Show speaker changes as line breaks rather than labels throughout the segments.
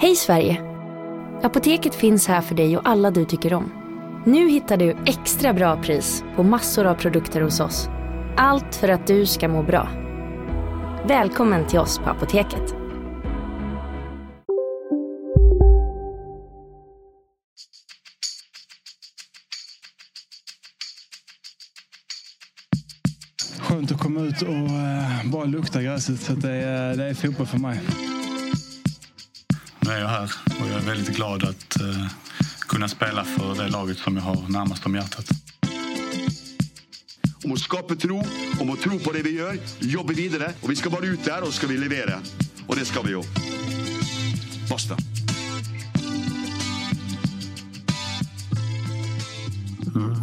Hej Sverige! Apoteket finns här för dig och alla du tycker om. Nu hittar du extra bra pris på massor av produkter hos oss. Allt för att du ska må bra. Välkommen till oss på Apoteket.
Skönt att komma ut och eh, bara lukta gräset. Så det, är, det är fotboll för mig.
Är jag här och jag är väldigt glad att eh, kunna spela för det laget som jag har närmast om hjärtat.
Om å skape tro, om å tro på det vi gjør, jobbe videre. Og vi skal bare ut der, og så skal vi levere. Og det skal vi jo. Basta.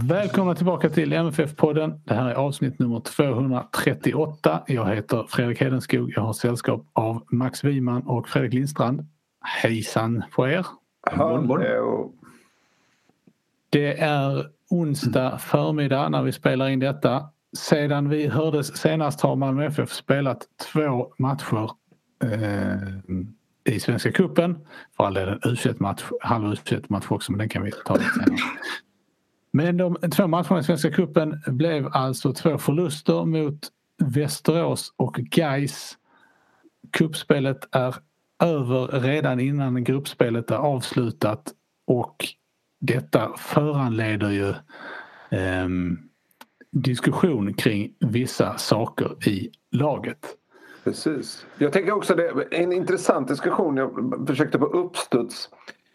Välkomna tillbaka till MFF-podden. Det här är avsnitt nummer 238. Jag heter Fredrik Hedenskog. Jag har sällskap av Max Wiman och Fredrik Lindstrand. Hejsan på er!
Hallå.
Det är onsdag förmiddag när vi spelar in detta. Sedan vi hördes senast har Malmö FF spelat två matcher eh, i Svenska Cupen. För all del en U21-match, halv U21-match också men den kan vi ta lite senare. Men de två matcherna i Svenska Cupen blev alltså två förluster mot Västerås och Gais. Kuppspelet är över redan innan gruppspelet är avslutat och detta föranleder ju ehm, diskussion kring vissa saker i laget.
Precis. Jag tänker också det en intressant diskussion. Jag försökte på uppstuds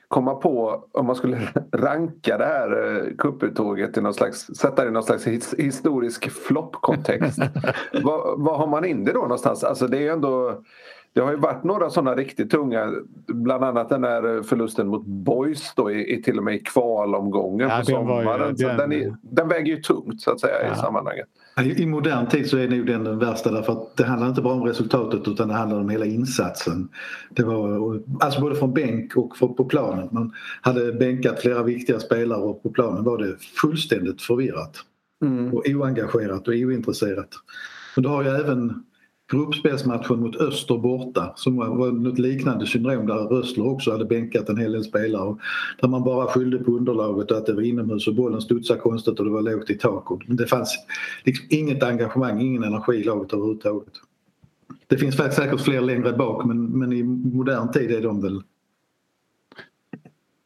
komma på om man skulle ranka det här eh, kupputtåget i någon slags, sätta det i någon slags his, historisk floppkontext. vad, vad har man in det då någonstans? Alltså det är ju ändå det har ju varit några sådana riktigt tunga, bland annat den här förlusten mot Boys då i, till och med i kvalomgången
Ja,
på
ju-
sommaren. Så
den-
den, är, den väger ju tungt så att säga
Ja.
i sammanhanget.
I modern tid så är nog den den värsta därför att det handlar inte bara om resultatet utan det handlar om hela insatsen. Det var alltså både från bänk och på planen. Man hade bänkat flera viktiga spelare och på planen var det fullständigt förvirrat. Och oengagerat och ointresserat. Men du har ju även gruppspelsmatchen mot Öster borta som var något liknande syndrom där Rössler också hade bänkat en hel del spelare. Där man bara skyllde på underlaget och att det var inomhus och bollen studsade konstigt och det var lågt i tak. Och Det fanns liksom inget engagemang, ingen energi i laget överhuvudtaget. Det finns faktiskt säkert fler längre bak men, men i modern tid är de väl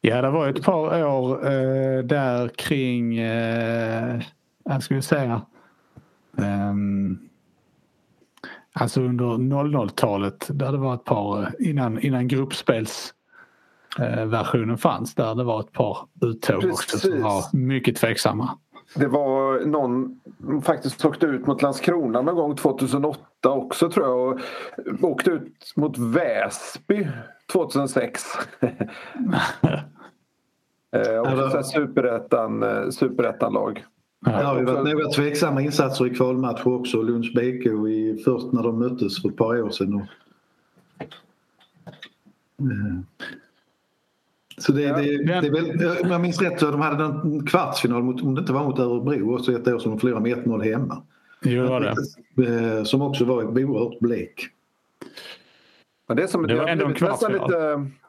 Ja, det var ett par år eh, där kring, eh, vad ska vi säga, ehm, alltså under 00-talet där det var ett par, eh, innan, innan gruppspels eh, versionen fanns där det var ett par uttåg också som var mycket tveksamma.
Det var någon som faktiskt åkte ut mot Landskrona någon gång 2008 också tror jag och åkte ut mot Väsby 2006. Eh, och
Ja,
så här superettan, superettan-lag.
Det har ju varit några tveksamma insatser i kvalmatcher också. Lunds BK i, först när de möttes för ett par år sedan. Och, Eh, så det, det, det är väl, om jag minns rätt så de hade en kvartsfinal mot, om det inte var mot Örebro också ett år som de förlorade med 1-0 hemma.
Jo, det var det.
Eh, Som också var oerhört blek.
Men det, är som,
Det var ändå en
nästan
kvartsfinal.
lite,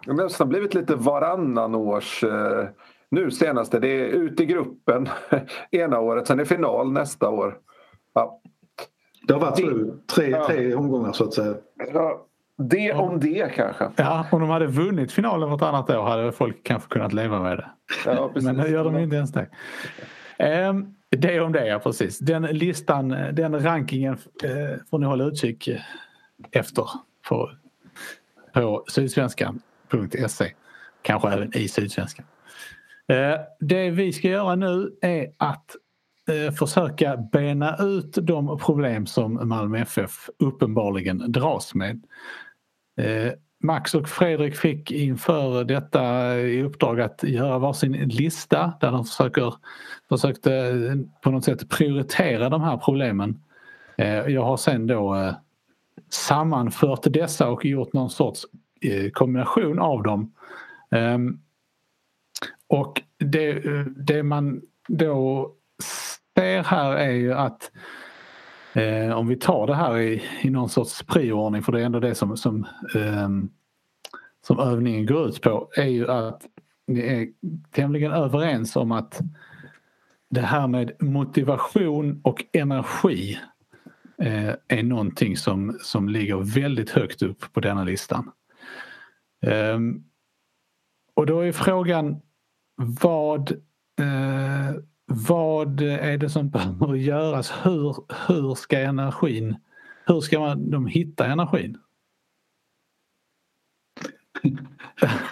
det har nästan blivit lite varannan års eh, nu senaste. Det är ut i gruppen ena året, sen är final nästa år. Ja.
Det har varit så, tre,
Ja.
tre omgångar så att säga.
Ja, Det om det kanske.
Ja, om de hade vunnit finalen vartannat år hade folk kanske kunnat leva med det.
Ja, precis.
Men nu gör de inte ens det. Ehm, det om det, ja precis. Den listan, den rankingen eh, får ni hålla utkik efter på, på sydsvenskan.se. Kanske även i Sydsvenskan. Eh, det vi ska göra nu är att eh, försöka bena ut de problem som Malmö FF uppenbarligen dras med. Eh, Max och Fredrik fick inför detta i uppdrag att göra varsin lista där de försöker, försökte på något sätt prioritera de här problemen. Jag har sen då sammanfört dessa och gjort någon sorts kombination av dem. Ehm, och det, det man då ser här är ju att Eh, om vi tar det här i, i någon sorts prioordning för det är ändå det som, som, eh, som övningen går ut på är ju att ni är tämligen överens om att det här med motivation och energi eh, är någonting som, som ligger väldigt högt upp på denna listan. Ehm, och då är frågan vad, eh, vad är det som behöver göras? Hur, hur ska energin, hur ska man, de hitta energin?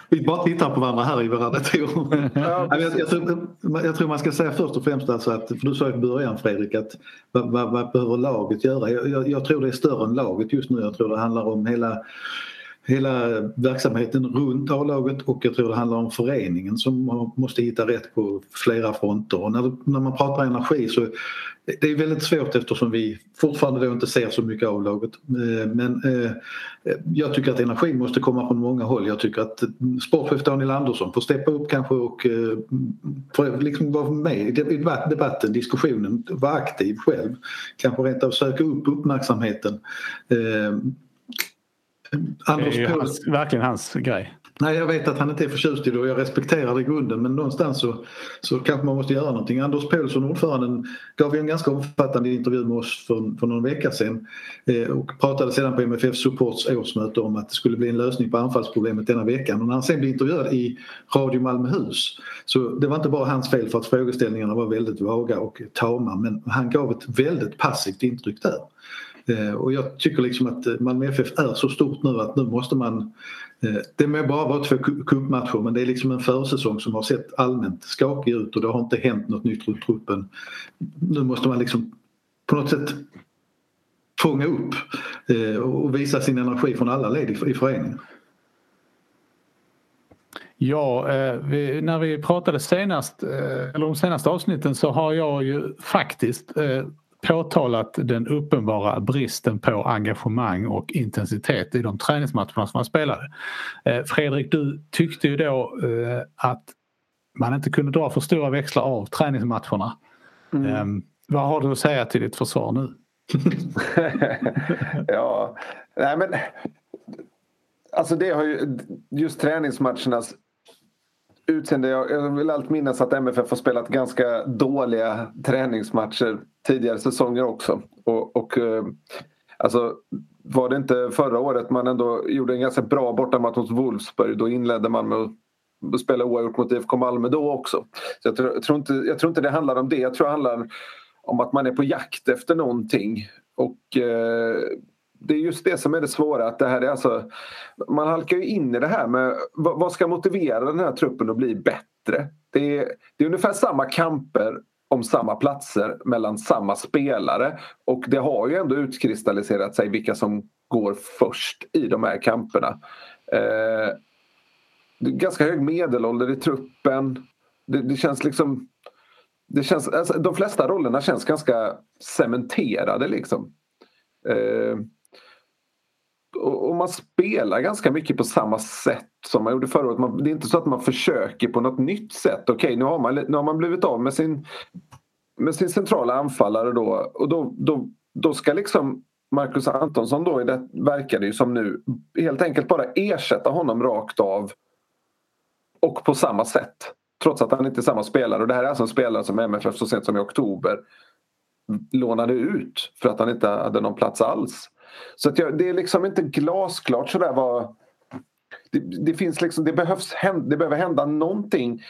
Vi bara tittar på varandra här i våra datorer. Ja, jag, jag, tror, jag tror man ska säga först och främst alltså att, för du sa i början Fredrik att vad, vad, vad behöver laget göra? Jag, tror det är större än laget just nu. Jag tror det handlar om hela hela verksamheten runt A-laget och jag tror det handlar om föreningen som måste hitta rätt på flera fronter. Och när, när man pratar energi så det är väldigt svårt eftersom vi fortfarande då inte ser så mycket av laget. Eh, men eh, jag tycker att energin måste komma från många håll. Jag tycker att mm, sportchef Daniel Andersson får steppa upp kanske och eh, liksom vara med i debatten, diskussionen, vara aktiv själv. Kanske rent av söka upp uppmärksamheten eh,
Anders det är hans, verkligen hans grej.
Nej, jag vet att han inte är förtjust i det och jag respekterar det i grunden men någonstans så, så kanske man måste göra någonting. Anders Paulsson, ordföranden, gav ju en ganska omfattande intervju med oss för, för någon vecka sedan eh, och pratade sedan på MFF Supports årsmöte om att det skulle bli en lösning på anfallsproblemet denna veckan. Och när han sen blev intervjuad i Radio Malmöhus så det var inte bara hans fel för att frågeställningarna var väldigt vaga och tama men han gav ett väldigt passivt intryck där. Eh, och jag tycker liksom att eh, Malmö FF är så stort nu att nu måste man eh, det må bara vara två cupmatcher men det är liksom en försäsong som har sett allmänt skakig ut och det har inte hänt något nytt runt truppen. Nu måste man liksom på något sätt fånga upp eh, och visa sin energi från alla led i föreningen.
Ja, eh, vi, när vi pratade senast, eller de senaste avsnitten så har jag ju faktiskt påtalat den uppenbara bristen på engagemang och intensitet i de träningsmatcherna som man spelade. Eh, Fredrik, du tyckte ju då eh, att man inte kunde dra för stora växlar av träningsmatcherna. Mm. Ehm, vad har du att säga till ditt försvar nu?
ja, nej men Alltså det har ju just träningsmatchernas utseende. Jag vill allt minnas att MFF har spelat ganska dåliga träningsmatcher tidigare säsonger också. Och, och eh, alltså, var det inte förra året man ändå gjorde en ganska bra bortamatch mot Wolfsburg då inledde man med att spela oavgjort mot IFK Malmö då också. Så jag, tror, jag, tror inte, jag tror inte det handlar om det. Jag tror det handlar om att man är på jakt efter någonting. Och eh, det är just det som är det svåra. Att det här är alltså, man halkar ju in i det här med vad ska motivera den här truppen att bli bättre? Det är, det är ungefär samma kamper om samma platser mellan samma spelare och det har ju ändå utkristalliserat sig vilka som går först i de här kamperna. Eh, ganska hög medelålder i truppen. Det, det känns liksom... Det känns, alltså, de flesta rollerna känns ganska cementerade liksom. Eh, och, man spelar ganska mycket på samma sätt som man gjorde förra året. Man, det är inte så att man försöker på något nytt sätt. Okej, okay, nu, har man, nu har man blivit av med sin, med sin centrala anfallare då och då, då, då ska liksom Marcus Antonsson då, det verkar det ju som nu, helt enkelt bara ersätta honom rakt av och på samma sätt. Trots att han inte är samma spelare. Och det här är alltså en spelare som MFF så sent som i oktober lånade ut för att han inte hade någon plats alls. Så att jag, det är liksom inte glasklart sådär vad... Det, det, finns liksom, det, behövs, det behöver hända någonting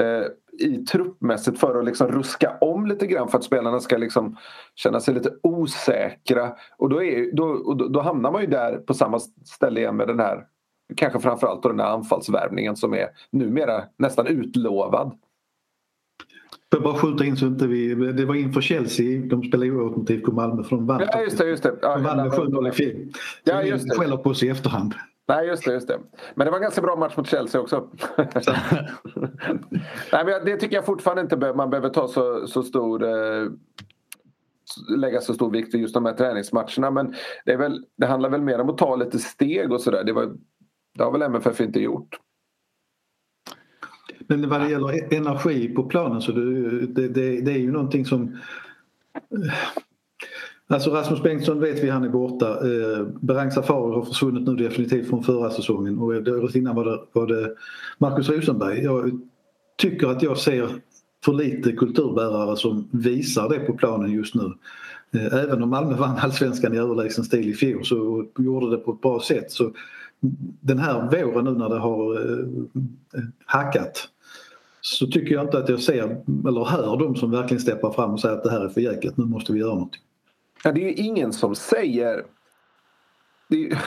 eh, i truppmässigt för att liksom ruska om lite grann för att spelarna ska liksom känna sig lite osäkra. Och då, är, då, då, då hamnar man ju där på samma ställe igen med den här kanske framförallt då den här anfallsvärvningen som är numera nästan utlovad.
Får bara skjuta in så inte vi... Det var inför Chelsea, de spelade oavgjort mot IFK Malmö för de vann.
Ja, just det. Just det. Ja,
de vann med 7-0 i fjol. Ja, just det. skäller på oss i efterhand.
Nej, just det, just det. Men det var en ganska bra match mot Chelsea också. Nej, men det tycker jag fortfarande inte man behöver ta så, så stor... Eh, lägga så stor vikt vid just de här träningsmatcherna. Men det, är väl, det handlar väl mer om att ta lite steg och sådär. Det, det har väl MFF inte gjort.
Men vad det gäller energi på planen så det, det, det, är ju någonting som Alltså Rasmus Bengtsson vet vi han är borta. Eh, Berang Safari har försvunnit nu definitivt från förra säsongen och året innan var det, var det Marcus Rosenberg. Jag tycker att jag ser för lite kulturbärare som visar det på planen just nu. Eh, även om Malmö vann allsvenskan i överlägsen stil i fjol så gjorde det på ett bra sätt. Så den här våren nu när det har eh, hackat så tycker jag inte att jag ser eller hör de som verkligen steppar fram och säger att det här är för jäkligt, nu måste vi göra någonting.
Ja, det är ju ingen som säger det,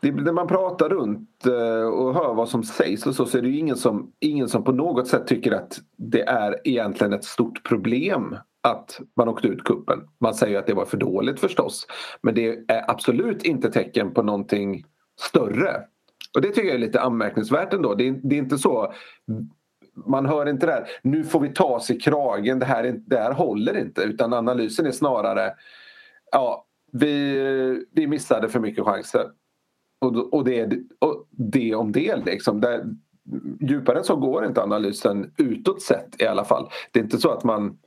det, när man pratar runt eh, och hör vad som sägs och så, så är det ju ingen som, ingen som på något sätt tycker att det är egentligen ett stort problem att man åkte ut kuppen. Man säger att det var för dåligt förstås. Men det är absolut inte tecken på någonting större. Och det tycker jag är lite anmärkningsvärt ändå. Det är, det är inte så man hör inte det här, nu får vi ta oss i kragen, det här, det här håller inte. Utan analysen är snarare, ja, vi, vi missade för mycket chanser. Och, och, det, och det om det. Liksom. det djupare än så går inte analysen utåt sett i alla fall. Det är inte så att man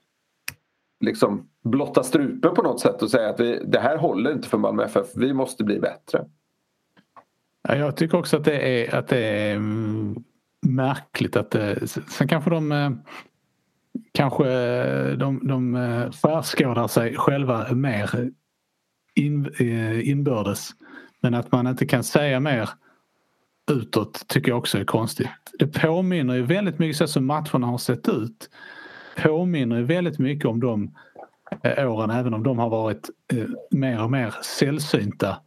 liksom blottar strupen på något sätt och säger att vi, det här håller inte för Malmö FF, vi måste bli bättre.
jag tycker också att det är, att det är mm, märkligt att eh, det, sen kanske de eh, kanske eh, de, de skärskådar sig själva mer in, inbördes. Men att man inte kan säga mer utåt tycker jag också är konstigt. Det påminner ju väldigt mycket så som matcherna har sett ut. Påminner ju väldigt mycket om de åren även om de har varit mer och mer sällsynta.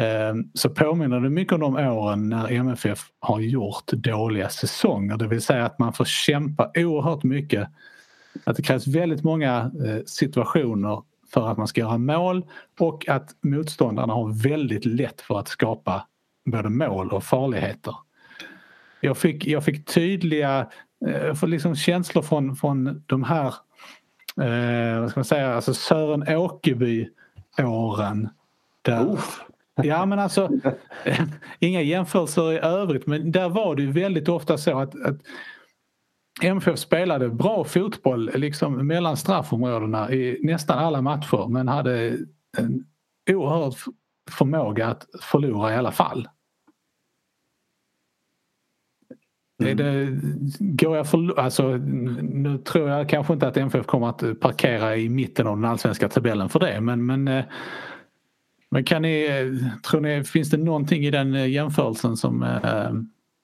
Ehm, så påminner det mycket om de åren när MFF har gjort dåliga säsonger. Det vill säga att man får kämpa oerhört mycket. Att det krävs väldigt många eh, situationer för att man ska göra mål och att motståndarna har väldigt lätt för att skapa både mål och farligheter. Jag fick, jag fick tydliga eh, för liksom känslor från, från de här eh, vad ska man säga, alltså Sören Åkeby-åren. Där, Ja men alltså inga jämförelser i övrigt men där var det ju väldigt ofta så att, att MFF spelade bra fotboll liksom mellan straffområdena i nästan alla matcher men hade en oerhörd förmåga att förlora i alla fall. Mm. Det, går jag för, alltså, nu tror jag kanske inte att MFF kommer att parkera i mitten av den allsvenska tabellen för det men, men eh, men kan ni, tror ni, finns det någonting i den eh, jämförelsen som, eh,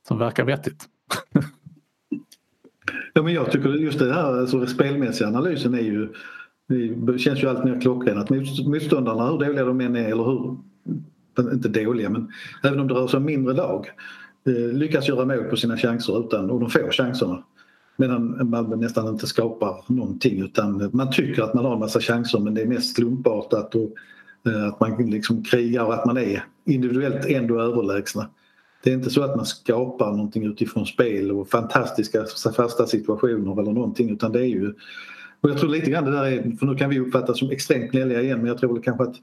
som verkar vettigt?
ja, men jag tycker just det här alltså, spelmässiga analysen är ju det känns ju allt mer klockren att motståndarna, hur dåliga de än är, eller hur, inte dåliga men även om det rör sig om mindre lag, eh, lyckas göra mål på sina chanser utan, och de får chanserna. Medan Malmö nästan inte skapar någonting utan man tycker att man har en massa chanser men det är mest slumpartat och Eh, att man liksom krigar och att man är individuellt ändå överlägsna. Det är inte så att man skapar någonting utifrån spel och fantastiska fasta situationer eller någonting utan det är ju... Och jag tror lite grann det där är, för nu kan vi uppfattas som extremt gnälliga igen men jag tror kanske att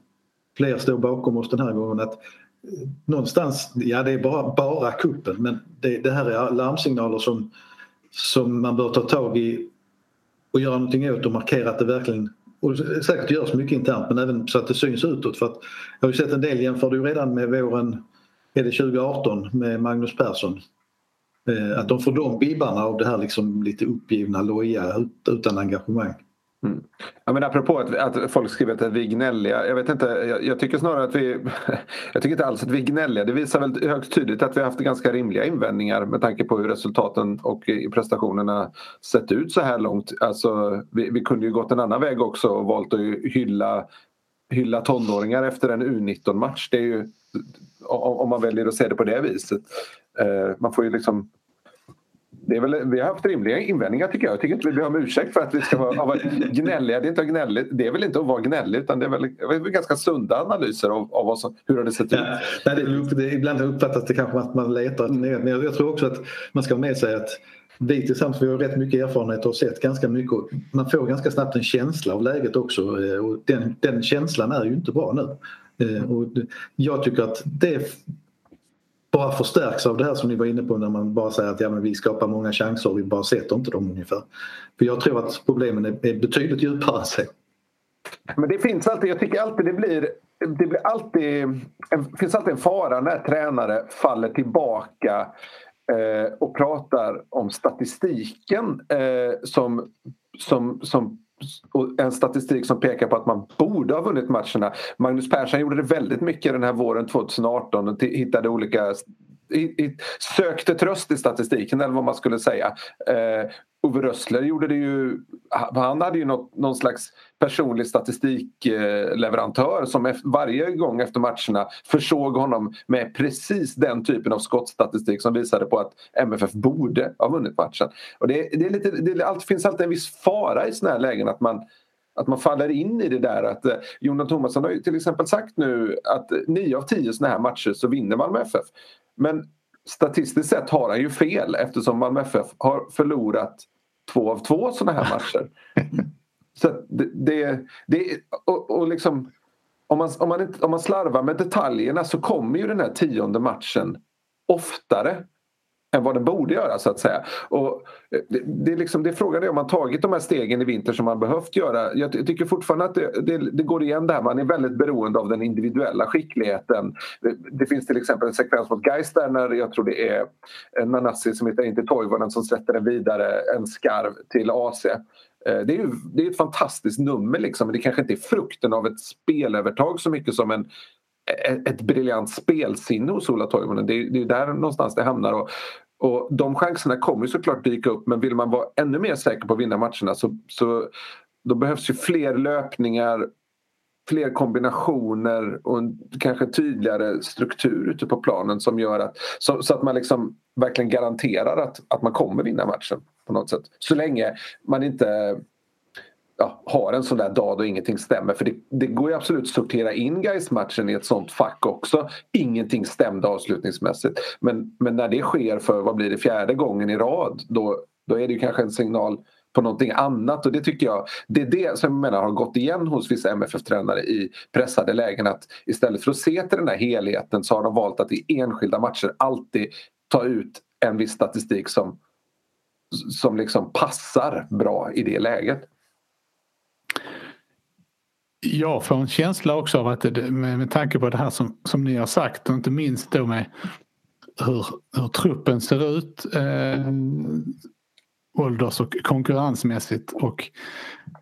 fler står bakom oss den här gången att eh, någonstans, ja det är bara, bara kuppen men det, det här är larmsignaler som, som man bör ta tag i och göra någonting åt och markera att det verkligen och säkert görs mycket internt men även så att det syns utåt. För att jag har ju sett en del jämförde ju redan med våren är det 2018 med Magnus Persson. Eh, att de får de bibbarna av det här liksom lite uppgivna, loja utan engagemang.
Mm. Ja, men apropå att, att folk skriver att vi är gnälliga. Jag, vet inte, jag, jag, tycker snarare att vi... Jag tycker inte alls att vi är gnälliga. Det visar väl högst tydligt att vi har haft ganska rimliga invändningar med tanke på hur resultaten och eh, prestationerna sett ut så här långt. Alltså, vi, vi kunde ju gått en annan väg också och valt att hylla, hylla tonåringar efter en U19-match. Det är ju, om man väljer att se det på det viset. Eh, man får ju liksom det är väl, vi har haft rimliga invändningar tycker jag. Jag tycker inte vi ber om ursäkt för att vi ska vara, vara gnälliga. Det är, inte gnälligt. det är väl inte att vara gnällig utan det är väl, det är ganska sunda analyser av, av vad som, hur har det sett ut.
Ja, det, det, ibland uppfattas det kanske att man letar men jag, jag tror också att man ska ha med sig att vi tillsammans vi har rätt mycket erfarenhet och sett ganska mycket. Man får ganska snabbt en känsla av läget också eh, och den, den känslan är ju inte bra nu. Eh, och jag tycker att det bara förstärks av det här som ni var inne på när man bara säger att ja, men vi skapar många chanser och vi bara sätter inte dem ungefär. För jag tror att problemen är, är betydligt djupare än så.
Men det finns alltid, jag tycker alltid det blir, det blir alltid, det finns alltid en fara när tränare faller tillbaka eh, och pratar om statistiken eh, som, som, som en statistik som pekar på att man borde ha vunnit matcherna. Magnus Persson gjorde det väldigt mycket den här våren 2018 och hittade olika sökte tröst i statistiken eller vad man skulle säga. Eh, Ove Rössler gjorde det ju, han hade ju något, någon slags personlig statistikleverantör som varje gång efter matcherna försåg honom med precis den typen av skottstatistik som visade på att MFF borde ha vunnit matchen. Och det, det, är lite, det finns alltid en viss fara i såna här lägen att man att man faller in i det där att eh, Jonas Thomasson har ju till exempel sagt nu att 9 av 10 såna här matcher så vinner Malmö FF. Men statistiskt sett har han ju fel eftersom Malmö FF har förlorat två av två sådana här matcher. Så det, det, det och, och liksom om man, om, man inte, om man slarvar med detaljerna så kommer ju den här tionde matchen oftare än vad den borde göra så att säga. Och eh, det, det, är liksom, det är frågan är om man tagit de här stegen i vinter som man behövt göra. Jag jag tycker fortfarande att det, det, det, går igen där. Man är väldigt beroende av den individuella skickligheten. Det, finns till exempel en sekvens mot Gais där när jag tror det är Nanassi som heter inte Toivonen som sätter den vidare en skarv till AC. Eh, det är, ju, det är ett fantastiskt nummer liksom, men det kanske inte är frukten av ett spelövertag så mycket som en, e, ett briljant spelsinne hos Ola Toivonen. Det är, det är där någonstans det hamnar. Och och de chanserna kommer såklart dyka upp men vill man vara ännu mer säker på att vinna matcherna så, så då behövs ju fler löpningar, fler kombinationer och en kanske tydligare struktur ute på planen som gör att så, så, att man liksom verkligen garanterar att, att man kommer vinna matchen på något sätt. Så länge man inte ja, har en sån där dag då ingenting stämmer. För det, det går ju absolut att sortera in guys matchen i ett sånt fack också. Ingenting stämde avslutningsmässigt. Men, men när det sker för, vad blir det, fjärde gången i rad då, då är det ju kanske en signal på någonting annat och det tycker jag det är det som jag menar har gått igen hos vissa MFF-tränare i pressade lägen att istället för att se till den här helheten så har de valt att i enskilda matcher alltid ta ut en viss statistik som, som liksom passar bra i det läget.
Jag får en känsla också av att det, med, med tanke på det här som, som ni har sagt och inte minst då med hur, hur truppen ser ut eh, ålders och konkurrensmässigt och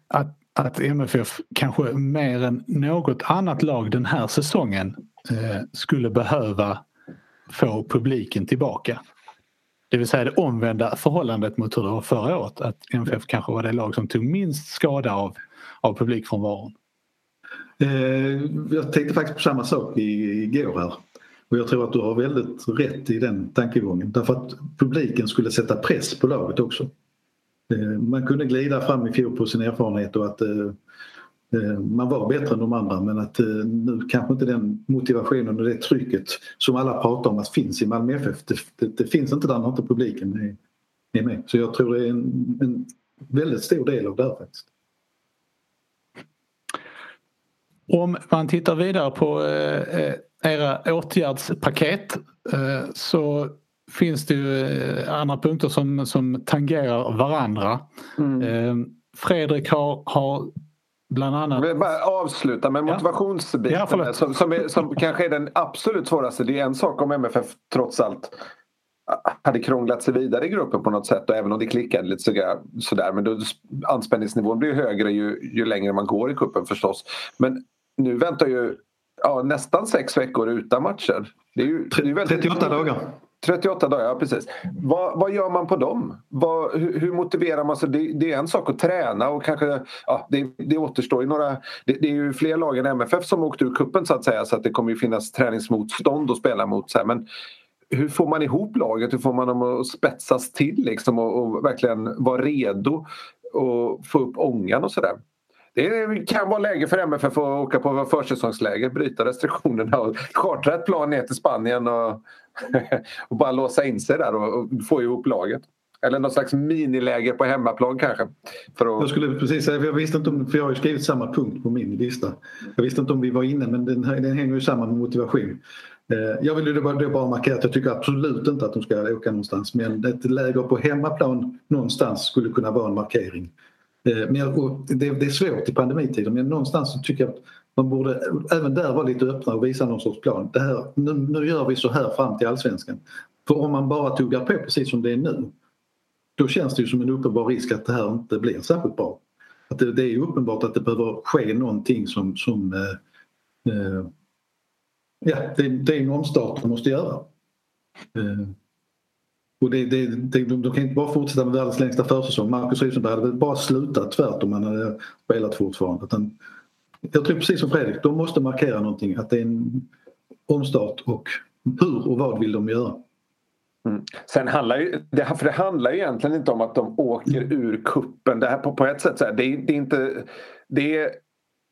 att, att MFF kanske mer än något annat lag den här säsongen eh, skulle behöva få publiken tillbaka. Det vill säga det omvända förhållandet mot hur det var förra året. Att MFF kanske var det lag som tog minst skada av, av publikfrånvaron.
Eh, jag tänkte faktiskt på samma sak igår här. Och jag tror att du har väldigt rätt i den tankegången. Därför att publiken skulle sätta press på laget också. Eh, man kunde glida fram i fjol på sin erfarenhet och att eh, eh, man var bättre än de andra men att nu kanske inte den motivationen och det trycket som alla pratar om att finns i Malmö FF. Det, det, det finns inte där när inte publiken är, med. Så jag tror det är en, en väldigt stor del av det här faktiskt.
Om man tittar vidare på era åtgärdspaket så finns det ju eh, andra punkter som, som tangerar varandra. Mm. Fredrik har, har bland annat...
Jag bara avsluta med motivationsbiten ja, som, som, är, som kanske är den absolut svåraste. Det är en sak om MFF trots allt hade krånglat sig vidare i gruppen på något sätt och även om det klickade lite sådär men då, anspänningsnivån blir högre ju, ju längre man går i kuppen förstås. Men nu väntar ju ja, nästan sex veckor utan matcher. Det är ju, det är
väldigt, 38 dagar.
38 dagar, ja precis. Vad, vad gör man på dem? Vad, hur, hur, motiverar man sig? Det, det, är en sak att träna och kanske, ja, det, det återstår ju några... Det, det, är ju fler lag än MFF som åkt ur kuppen så att säga så att det kommer ju finnas träningsmotstånd att spela mot. Så här. Men hur får man ihop laget? Hur får man dem att spetsas till liksom och, och verkligen vara redo och få upp ångan och sådär? Det kan vara läge för MFF att åka på försäsongsläger, bryta restriktionerna och chartra ett plan ner till Spanien och, och bara låsa in sig där och, och få ihop laget. Eller något slags miniläger på hemmaplan kanske.
För att... Jag skulle precis säga, för jag visste inte om, för jag har ju skrivit samma punkt på min lista. Jag visste inte om vi var inne men den, den hänger ju samman med motivation. Eh, jag vill ju bara, bara markera att jag tycker absolut inte att de ska åka någonstans men ett läger på hemmaplan någonstans skulle kunna vara en markering. Eh, men jag, det, det, är svårt i pandemitider men någonstans så tycker jag att man borde även där vara lite öppna och visa någon sorts plan. Det här, nu, nu gör vi så här fram till allsvenskan. För om man bara tuggar på precis som det är nu då känns det ju som en uppenbar risk att det här inte blir särskilt bra. Att det, det är uppenbart att det behöver ske någonting som, som eh, eh, ja, det, det, är en omstart man måste göra. Eh, och det, det, det, de, de kan inte bara fortsätta med världens längsta försäsong. Marcus Rosenberg hade väl bara slutat tvärt om han hade spelat fortfarande. Utan, jag tror precis som Fredrik, de måste markera någonting att det är en omstart och hur och vad vill de göra?
Mm. Sen handlar ju, det, för det handlar ju egentligen inte om att de åker ur kuppen. Det här på, på ett sätt så här, det, det, är inte... Det är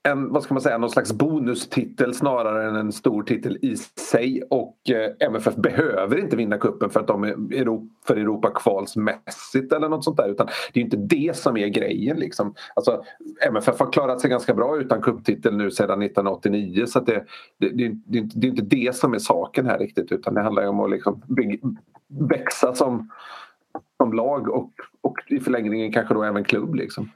en, vad ska man säga, någon slags bonustitel snarare än en stor titel i sig. Och eh, MFF behöver inte vinna kuppen för att de är Europa, för Europa-kvalsmässigt eller något sånt där. Utan det är inte det som är grejen. Liksom. Alltså, MFF har klarat sig ganska bra utan kupptitel nu sedan 1989 så det, det, det, det, är inte, det är inte det som är saken här riktigt utan det handlar om att liksom växa som, som lag och, och i förlängningen kanske då även klubb. Liksom.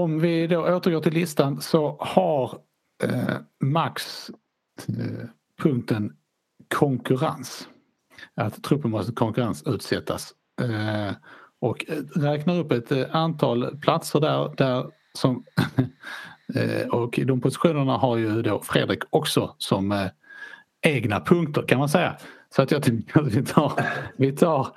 Om vi då återgår till listan så har eh, Max eh, punkten konkurrens. Att truppen måste konkurrensutsättas. Eh, och eh, räknar upp ett eh, antal platser där, där som eh, och de positionerna har ju då Fredrik också som eh, egna punkter kan man säga. Så att jag tänkte att vi tar, vi, tar,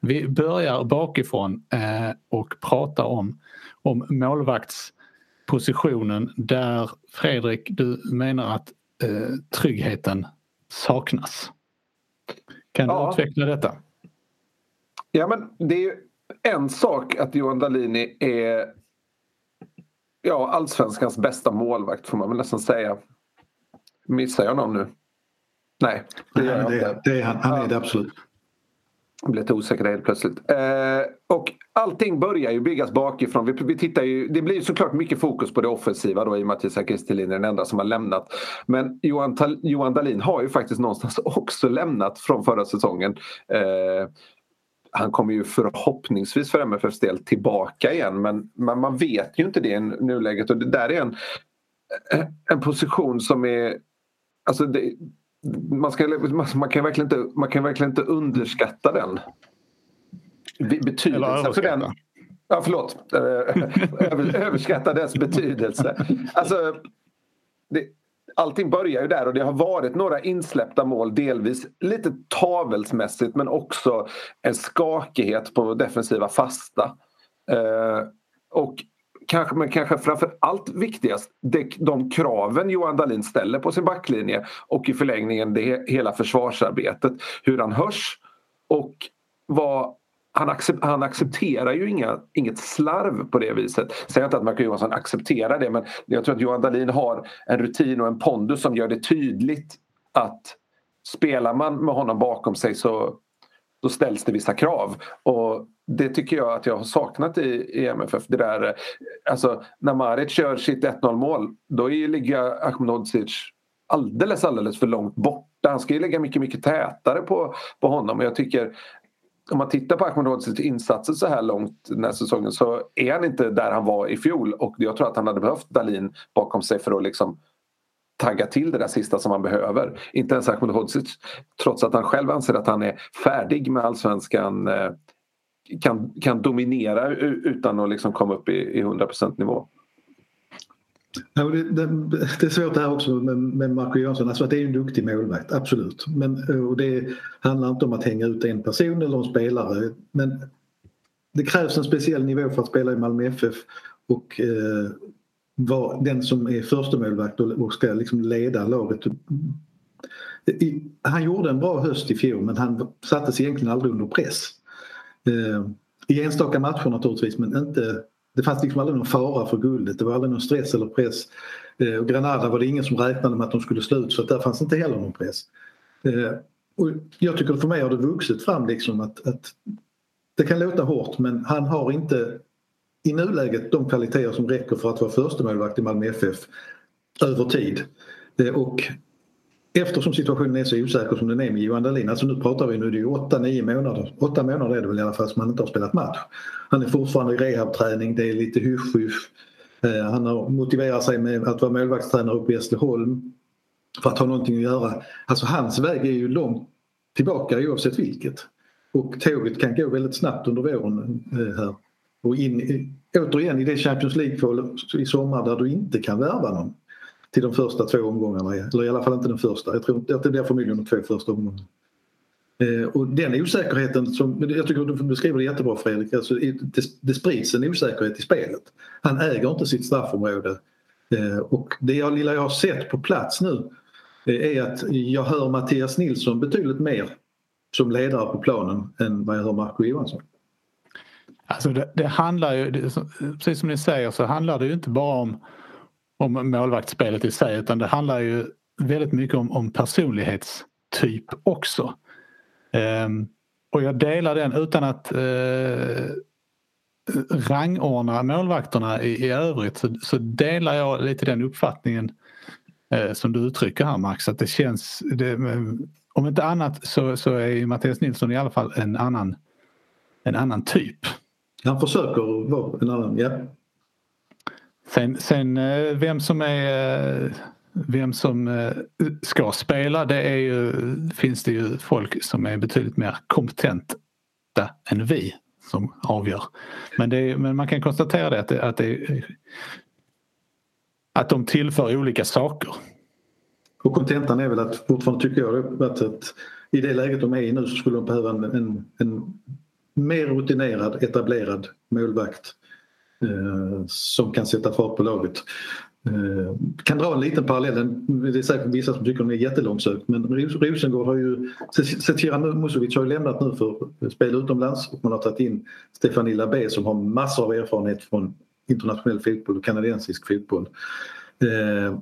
vi börjar bakifrån eh, och pratar om, om målvaktspositionen där Fredrik, du menar att eh, tryggheten saknas. Kan du ja. utveckla detta?
Ja men det är ju en sak att Johan Dahlini är ja, allsvenskans bästa målvakt får man väl nästan säga. Missar jag någon nu? Nej,
det gör jag inte. Det är han, han är det absolut.
Jag blev lite osäker helt plötsligt. Eh, och allting börjar ju byggas bakifrån. Vi, vi tittar ju, det blir såklart mycket fokus på det offensiva då i och med att Isak Kristelin är den enda som har lämnat. Men Johan, Johan Dahlin har ju faktiskt någonstans också lämnat från förra säsongen. Eh, han kommer ju förhoppningsvis för MFFs del tillbaka igen men man, man vet ju inte det i nuläget och det där är en, en position som är Alltså det, man, ska, man, kan verkligen inte, man kan verkligen inte underskatta den. Betydelsen för den. Ja, förlåt. Över, överskatta dess betydelse. Alltså, det, allting börjar ju där och det har varit några insläppta mål delvis lite tavelsmässigt men också en skakighet på defensiva fasta. Eh, och kanske, men kanske framför allt viktigast de, de kraven Johan Dahlin ställer på sin backlinje och i förlängningen det hela försvarsarbetet. Hur han hörs och vad han, accept, han accepterar ju inga, inget slarv på det viset. Säger inte att Marco Johansson accepterar det men jag tror att Johan Dahlin har en rutin och en pondus som gör det tydligt att spelar man med honom bakom sig så då ställs det vissa krav. Och det tycker jag att jag har saknat i, i MFF. Det där, alltså, när Maric kör sitt 1-0 mål då ligger Ahmedhodzic alldeles, alldeles för långt borta. Han ska ju lägga mycket, mycket tätare på, på honom. Och jag tycker om man tittar på Ahmedhodzics insatser så här långt den här säsongen så är han inte där han var i fjol och jag tror att han hade behövt Dalin bakom sig för att liksom tagga till det där sista som han behöver. Inte ens Ahmedhodzic, trots att han själv anser att han är färdig med allsvenskan eh, kan, kan dominera utan att liksom komma upp i, i 100% nivå.
Ja, det, det, det, är svårt det här också med, med Marco Jönsson. Alltså att det är en duktig målvakt, absolut. Men, och det handlar inte om att hänga ut en person eller en spelare. Men det krävs en speciell nivå för att spela i Malmö FF och eh, vara den som är första målvakt och, ska liksom leda laget. Han gjorde en bra höst i fjol men han sattes egentligen aldrig under press. Eh, I enstaka matcher naturligtvis men inte, det fanns liksom aldrig någon fara för guldet. Det var aldrig någon stress eller press. Eh, och Granada var det ingen som räknade med att de skulle slå ut så där fanns inte heller någon press. Eh, och jag tycker för mig har det vuxit fram liksom att, att det kan låta hårt men han har inte i nuläget de kvaliteter som räcker för att vara förstemålvakt i Malmö FF över tid. Eh, och eftersom situationen är så osäker som den är med Johan Dahlin, alltså nu pratar vi nu, det är ju 8-9 månader, 8 månader är det väl i alla fall som han inte har spelat match. Han är fortfarande i rehabträning, det är lite hysch-hysch. Eh, han har motiverat sig med att vara målvaktstränare uppe i Hässleholm för att ha någonting att göra. Alltså hans väg är ju långt tillbaka oavsett vilket. Och tåget kan gå väldigt snabbt under våren eh, här. Och in, återigen i det Champions League-kval i sommar där du inte kan värva någon till de första två omgångarna. Eller i alla fall inte den första. Jag tror att det blir förmodligen de två första omgångarna. Eh, och den osäkerheten, som, jag tycker du beskriver det jättebra Fredrik, alltså, det, det sprids en osäkerhet i spelet. Han äger inte sitt straffområde. Eh, och det jag, lilla jag har sett på plats nu eh, är att jag hör Mattias Nilsson betydligt mer som ledare på planen än vad jag hör Marco Johansson.
Alltså det, det handlar ju, det, precis som ni säger så handlar det ju inte bara om, om målvaktsspelet i sig utan det handlar ju väldigt mycket om, om personlighetstyp också. Um, och jag delar den utan att uh, rangordna målvakterna i, i övrigt så, så, delar jag lite den uppfattningen uh, som du uttrycker här Max att det känns det, eh, om inte annat så, så är Mattias Nilsson i alla fall en annan, en annan typ.
Han försöker vara en annan, ja.
Sen, sen eh, vem som är vem som eh, ska spela det är ju, finns det ju folk som är betydligt mer kompetenta än vi som avgör. Men, det, men man kan konstatera det att, det, att, det, att de tillför olika saker.
Och kontentan är väl att fortfarande tycker jag att, att i det läget de är i nu så skulle de behöva en, en, en mer rutinerad, etablerad målvakt eh, som kan sätta fart på laget. Eh, kan dra en liten parallell, det är säkert vissa som tycker den är jättelångsökt men Rosengård har ju, Zecira Musovic har ju lämnat nu för spel utomlands och man har tagit in Stefanie Labbé som har massor av erfarenhet från internationell fotboll och kanadensisk fotboll. Eh,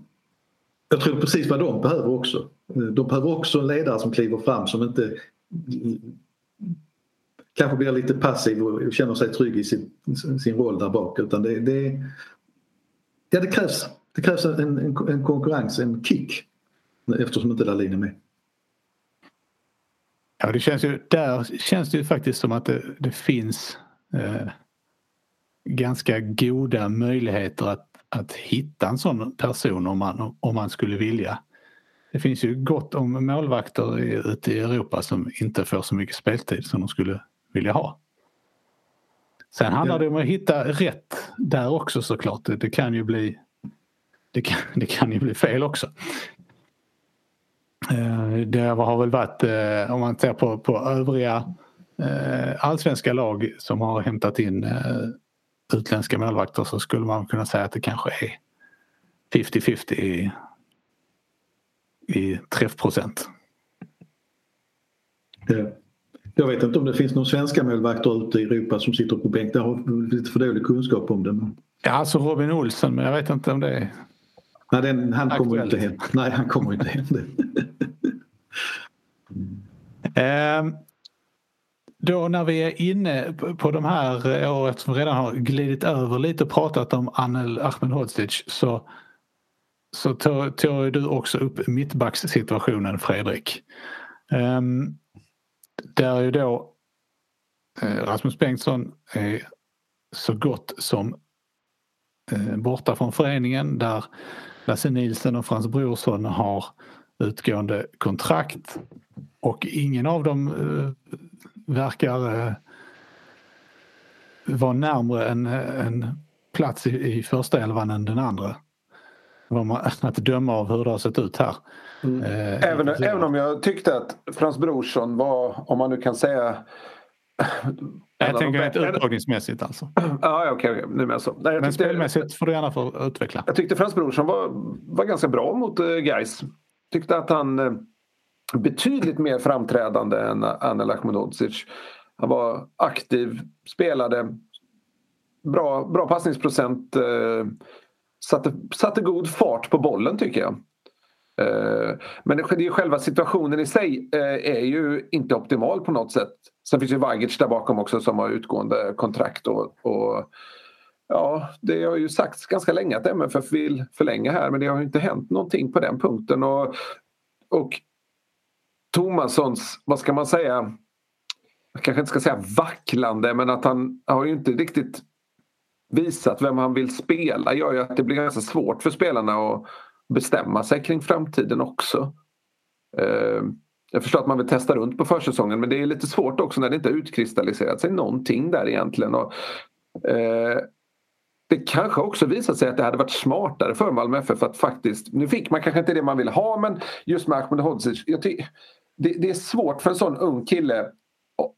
jag tror precis vad de behöver också. Eh, de behöver också en ledare som kliver fram som inte kanske blir lite passiv och känner sig trygg i sin, sin roll där bak utan det, det, ja, det krävs, det krävs en, en, en konkurrens, en kick eftersom inte Dahlin är med.
Ja, det känns ju, där känns det ju faktiskt som att det, det finns eh, ganska goda möjligheter att att hitta en sån person om man, om man skulle vilja. Det finns ju gott om målvakter ute i Europa som inte får så mycket speltid som de skulle vilja ha. Sen handlar det om att hitta rätt där också såklart. Det kan ju bli, det kan, det kan ju bli fel också. Eh, det har väl varit, eh, om man ser på, på övriga eh, allsvenska lag som har hämtat in utländska målvakter så skulle man kunna säga att det kanske är 50-50 i, i träffprocent.
Jag vet inte om det finns några svenska målvakter ute i Europa som sitter på bänk. Jag har lite för dålig kunskap om det.
Ja, alltså Robin Olsen, men jag vet inte om det är
Nej, den, han kommer inte hem. Nej, han kommer inte hem.
mm. Då när vi är inne på de här eh, året som redan har glidit över lite och pratat om Anel Ahmedhodzic så, så tar, du också upp mittbackssituationen Fredrik. Um, där ju då eh, Rasmus Bengtsson är så gott som eh, borta från föreningen där Lasse Nilsson och Frans Brorsson har utgående kontrakt och ingen av dem eh, verkar eh, vara närmre en, eh, en plats i, i första elvan än den andra. Att döma av hur det har sett ut här.
Mm. Eh, även, även om jag tyckte att Frans Brorsson var, om man nu kan säga
jag tänker rent uttagningsmässigt alltså.
Ja, okej. Okay, okay. Men, så.
Nej, men tyckte, spelmässigt får du gärna få utveckla.
Jag tyckte Frans Brorsson var, var ganska bra mot uh, Gais. Tyckte att han uh, betydligt mer framträdande än Anel Ahmedhodzic. Han var aktiv, spelade, bra, bra passningsprocent. Satte, satte god fart på bollen tycker jag. Eh, men det, själva situationen i sig eh, är ju inte optimal på något sätt. Sen finns ju Vagic där bakom också som har utgående kontrakt. Och, och ja, det har ju sagts ganska länge att MFF vill förlänga här men det har inte hänt någonting på den punkten. Och och Tomassons, vad ska man säga, jag kanske inte ska säga vacklande men att han har ju inte riktigt visat vem han vill spela gör ju att det blir ganska svårt för spelarna att bestämma sig kring framtiden också. Eh, jag förstår att man vill testa runt på försäsongen men det är lite svårt också när det inte utkristalliserat sig någonting där egentligen. Och, eh, det kanske också visat sig att det hade varit smartare för Malmö FF att faktiskt, nu fick man kanske inte det man ville ha men just med Ahmedhodzic, det, det är svårt för en sån ung kille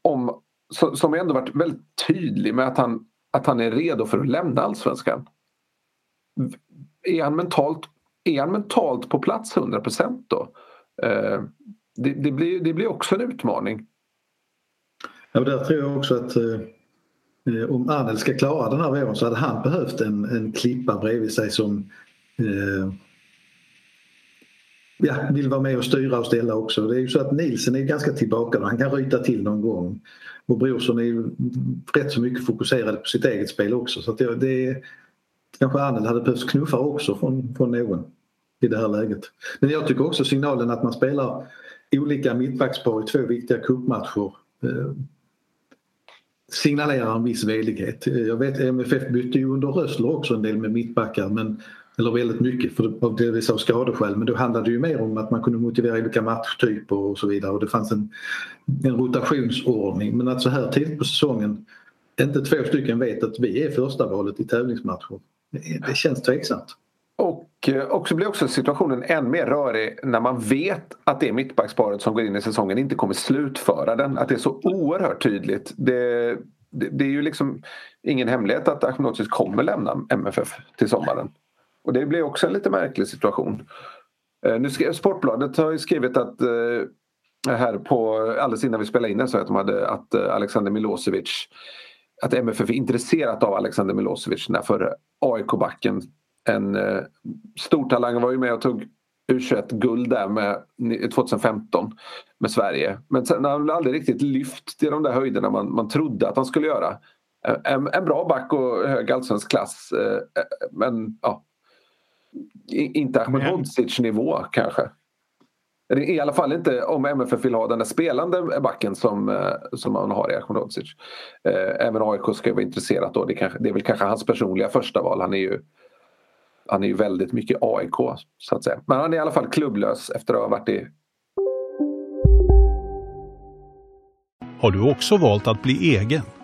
om, som ändå varit väldigt tydlig med att han, att han är redo för att lämna allsvenskan. Är han mentalt, är han mentalt på plats 100% då? Eh, det, det, blir, det blir också en utmaning.
Ja, där tror jag också att eh, eh, om Arnel ska klara den här våren så hade han behövt en, en klippa bredvid sig som eh, ja, vill vara med och styra och ställa också. Det är ju så att Nielsen är ganska tillbaka han kan ryta till någon gång. Och Brorsson är ju rätt så mycket fokuserad på sitt eget spel också så att det, det kanske Arnel hade behövt knuffa också från, från någon i det här läget. Men jag tycker också signalen att man spelar olika mittbackspar i två viktiga cupmatcher eh, signalerar en viss velighet. Jag vet MFF bytte ju under Rössler också en del med mittbackar men eller väldigt mycket för av delvis av skadeskäl men då handlade det ju mer om att man kunde motivera olika matchtyper och så vidare och det fanns en, en rotationsordning men att så här tidigt på säsongen inte två stycken vet att vi är första valet i tävlingsmatcher. Det, det känns tveksamt.
Och eh, och så blir också situationen än mer rörig när man vet att det mittbacksparet som går in i säsongen inte kommer slutföra den. Att det är så oerhört tydligt. Det, det, det är ju liksom ingen hemlighet att Ahmedhodzic kommer lämna MFF till sommaren. Och det blir också en lite märklig situation. Eh, nu skrev, Sportbladet har ju skrivit att eh, här på, alldeles innan vi spelade in den så att de hade att eh, Alexander Milosevic att MFF är intresserat av Alexander Milosevic den där förre AIK-backen en eh, stor talang var ju med och tog U21-guld där med 2015 med Sverige. Men sen har han aldrig riktigt lyft till de där höjderna man, man trodde att han skulle göra. En, en bra back och hög allsvensk klass. Men ja, inte Ahmedhodzic nivå kanske. I alla fall inte om MFF vill ha den där spelande backen som, eh, som man har i Ahmedhodzic. Eh, även AIK ska vara intresserat då. Det, kanske, det är väl kanske hans personliga första val. Han är ju, han är ju väldigt mycket AIK så att säga. Men han är i alla fall klubblös efter att ha varit i
Har du också valt att bli egen?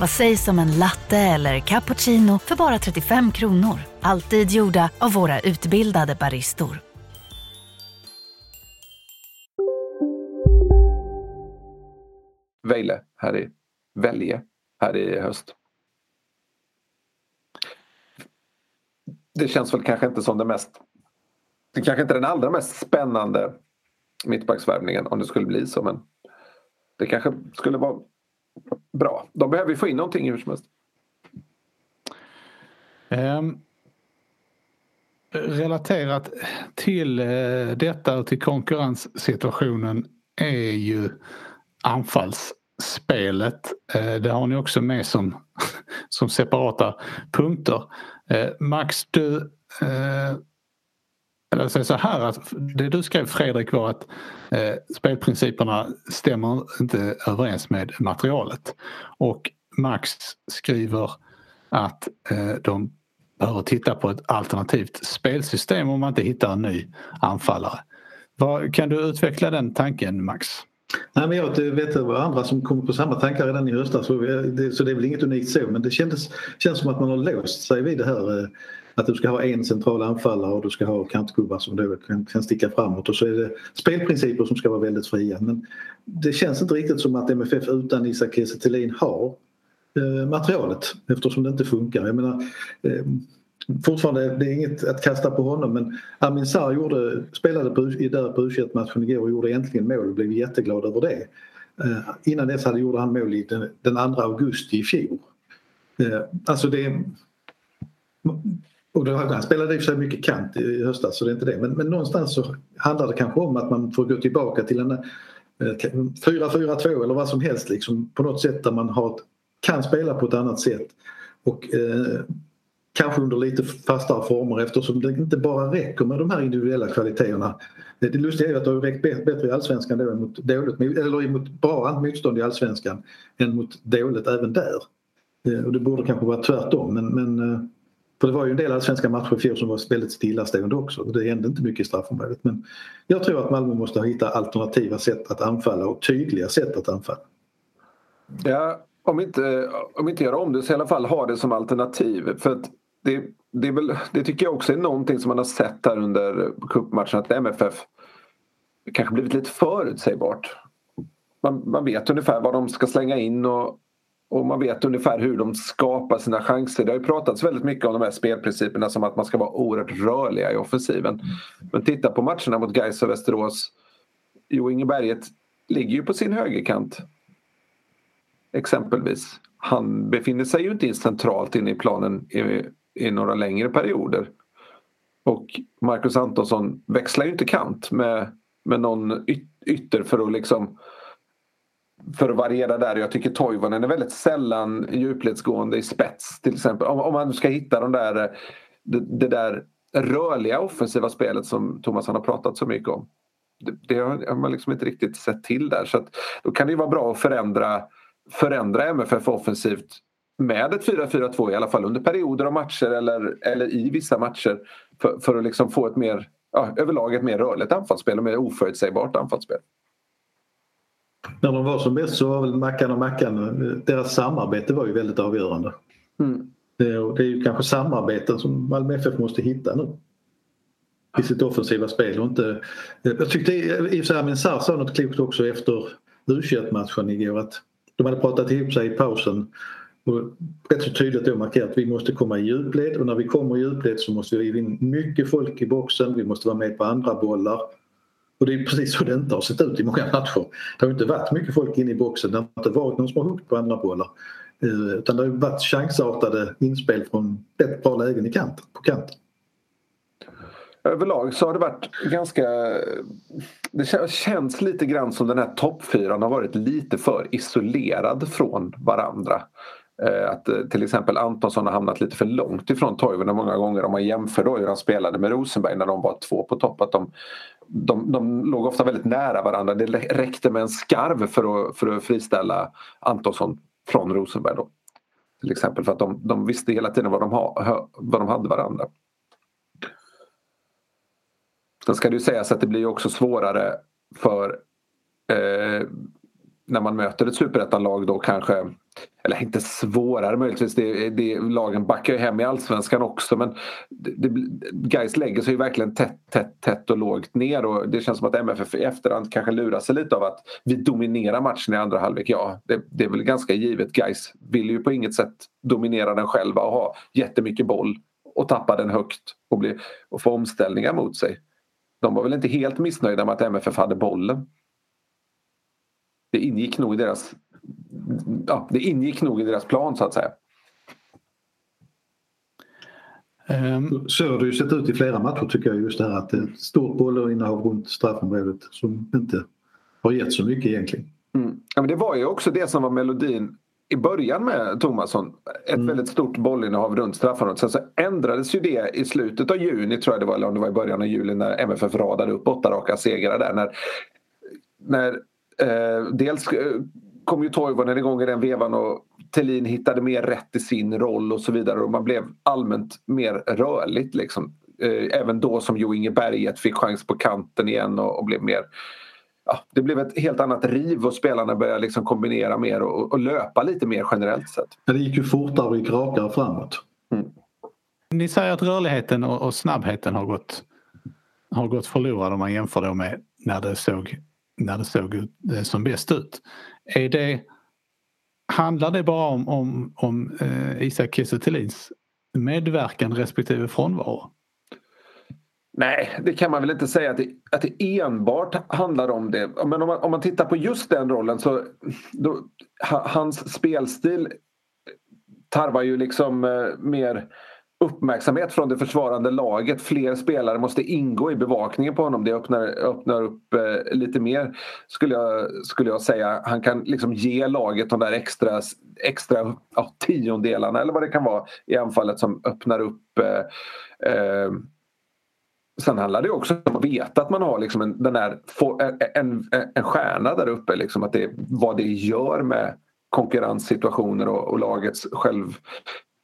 Vad sägs om en latte eller cappuccino för bara 35 kronor? Alltid gjorda av våra utbildade baristor.
Vejle här i Välje här i höst. Det känns väl kanske inte som det mest det kanske inte är den allra mest spännande mittbacksvärvningen om det skulle bli så men det kanske skulle vara bra. De behöver få in någonting hur som helst.
Um, relaterat till uh, detta och till konkurrenssituationen är ju anfallsspelet. Uh, det har ni också med som, som separata punkter. Uh, Max, du eller säga så här att det du skrev Fredrik var att eh, spelprinciperna stämmer inte överens med materialet. Och Max skriver att eh, de behöver titta på ett alternativt spelsystem om man inte hittar en ny anfallare. Vad, kan du utveckla den tanken Max?
Nej, men jag vet att det var andra som kom på samma tankar redan i höstas så det, så det är väl inget unikt så men det kändes, känns som att man har låst sig vid det här eh, att du ska ha en central anfallare och du ska ha kantgubbar som då kan, kan sticka framåt och så är det spelprinciper som ska vara väldigt fria. Men det känns inte riktigt som att MFF utan Isak Kiese har eh, materialet eftersom det inte funkar. Jag menar, eh, fortfarande, det är inget att kasta på honom men Amin Sarr gjorde, spelade på, där på u matchen igår och gjorde äntligen mål och blev jätteglad över det. Eh, innan dess hade gjorde han mål i den, den 2 augusti i fjol. Eh, alltså det... Och då, han spelade i och för sig mycket kant i höstas så det är inte det men, men någonstans så handlar det kanske om att man får gå tillbaka till en eh, 4-4-2 eller vad som helst liksom, på något sätt där man har, kan spela på ett annat sätt. Och eh, kanske under lite fastare former eftersom det inte bara räcker med de här individuella kvaliteterna. Det lustiga är att det har räckt bättre i allsvenskan då mot, dåligt, eller mot bra motstånd i allsvenskan än mot dåligt även där. Eh, och det borde kanske vara tvärtom men, men eh, för det var ju en del svenska matcher i fjol som var väldigt stillastående också. Det hände inte mycket i straffområdet. Men jag tror att Malmö måste hitta alternativa sätt att anfalla och tydliga sätt att anfalla.
Ja, om inte, om inte göra om det så i alla fall ha det som alternativ. För att det, det, är väl, det tycker jag också är någonting som man har sett här under cupmatchen att MFF kanske blivit lite förutsägbart. Man, man vet ungefär vad de ska slänga in och och man vet ungefär hur de skapar sina chanser. Det har ju pratats väldigt mycket om de här spelprinciperna som att man ska vara oerhört rörliga i offensiven. Men titta på matcherna mot Gais och Västerås. Jo Inge Berget ligger ju på sin högerkant. Exempelvis. Han befinner sig ju inte centralt inne i planen i, i några längre perioder. Och Marcus Antonsson växlar ju inte kant med, med någon ytter för att liksom för att variera där. Jag tycker Toivonen är väldigt sällan djupledsgående i spets till exempel. Om, om man ska hitta de där, det, det, där rörliga offensiva spelet som Thomas har pratat så mycket om. Det, det har man liksom inte riktigt sett till där. Så att, då kan det vara bra att förändra, förändra MFF offensivt med ett 4-4-2 i alla fall under perioder av matcher eller, eller i vissa matcher för, för att liksom få ett mer, ja, överlag ett mer rörligt anfallsspel och mer oförutsägbart anfallsspel
när de var som bäst så var väl Mackan och Mackan, deras samarbete var ju väldigt avgörande. Mm. Det, är ju kanske samarbeten som Malmö FF måste hitta nu. I sitt offensiva spel och inte... Jag tyckte i och för sig Sarr sa något klokt också efter u matchen igår att de hade pratat ihop sig i pausen och rätt så tydligt då markerat att vi måste komma i djupled och när vi kommer i djupled så måste vi in mycket folk i boxen, vi måste vara med på andra bollar och det är precis så det inte har sett ut i många matcher. Det har inte varit mycket folk inne i boxen. Det har inte varit någon som har huggit på andra bollar. Eh, utan det har varit chansartade inspel från ett par lägen i kanten, på kanten.
Överlag så har det varit ganska... Det känns lite grann som den här toppfyran har varit lite för isolerad från varandra. Eh, att eh, till exempel Antonsson har hamnat lite för långt ifrån Toivonen många gånger om man jämför då hur han spelade med Rosenberg när de var två på topp. Att de, de, de låg ofta väldigt nära varandra. Det räckte med en skarv för att, för att friställa Antonsson från Rosenberg. Då, till exempel för att de, de visste hela tiden vad de, ha, vad de hade varandra. Sen ska det ju sägas att det blir också svårare för eh, när man möter ett superettanlag då kanske eller inte svårare möjligtvis, det, det, lagen backar ju hem i allsvenskan också men det, Gais lägger sig ju verkligen tätt, tätt, tätt och lågt ner och det känns som att MFF i efterhand kanske lurar sig lite av att vi dominerar matchen i andra halvlek. Ja, det, det är väl ganska givet. Gais vill ju på inget sätt dominera den själva och ha jättemycket boll och tappa den högt och, bli, och få omställningar mot sig. De var väl inte helt missnöjda med att MFF hade bollen. Det ingick nog i deras ja, det ingick nog i deras plan så att säga.
Um, så har det ju sett ut i flera matcher tycker jag just det här att det är ett stort bollinnehav runt straffområdet som inte har gett så mycket egentligen.
Mm. Ja, men det var ju också det som var melodin i början med Thomasson. Ett mm. väldigt stort bollinnehav runt straffområdet. Sen så ändrades ju det i slutet av juni tror jag det var, eller om det var i början av juli när MFF radade upp åtta raka segrar där. När, när eh, dels eh, kom ju Toivonen igång i den vevan och Tellin hittade mer rätt i sin roll och så vidare och man blev allmänt mer rörligt liksom. Eh, även då som Jo Inge Berget fick chans på kanten igen och, och blev mer Ja, det blev ett helt annat riv och spelarna började liksom kombinera mer och, och löpa lite mer generellt sett.
det gick ju fortare och gick rakare framåt. Mm.
Ni säger att rörligheten och, och snabbheten har gått, har gått förlorad om man jämför då med när det såg, när det såg ut, eh, som bäst ut. Är det, handlar det bara om, om, om eh, Isak Kiese medverkan respektive frånvaro?
Nej, det kan man väl inte säga att det, att det enbart handlar om det. Men om man, om man tittar på just den rollen så då, hans spelstil tarvar ju liksom eh, mer uppmärksamhet från det försvarande laget. Fler spelare måste ingå i bevakningen på honom. Det öppnar, öppnar upp eh, lite mer skulle jag, skulle jag säga. Han kan liksom ge laget de där extra, extra ja, tiondelarna eller vad det kan vara i anfallet som öppnar upp eh, eh, Sen handlar det också om att veta att man har liksom en, den där, eh, eh, en, eh, en stjärna där uppe. Liksom att det, vad det gör med konkurrenssituationer och, och lagets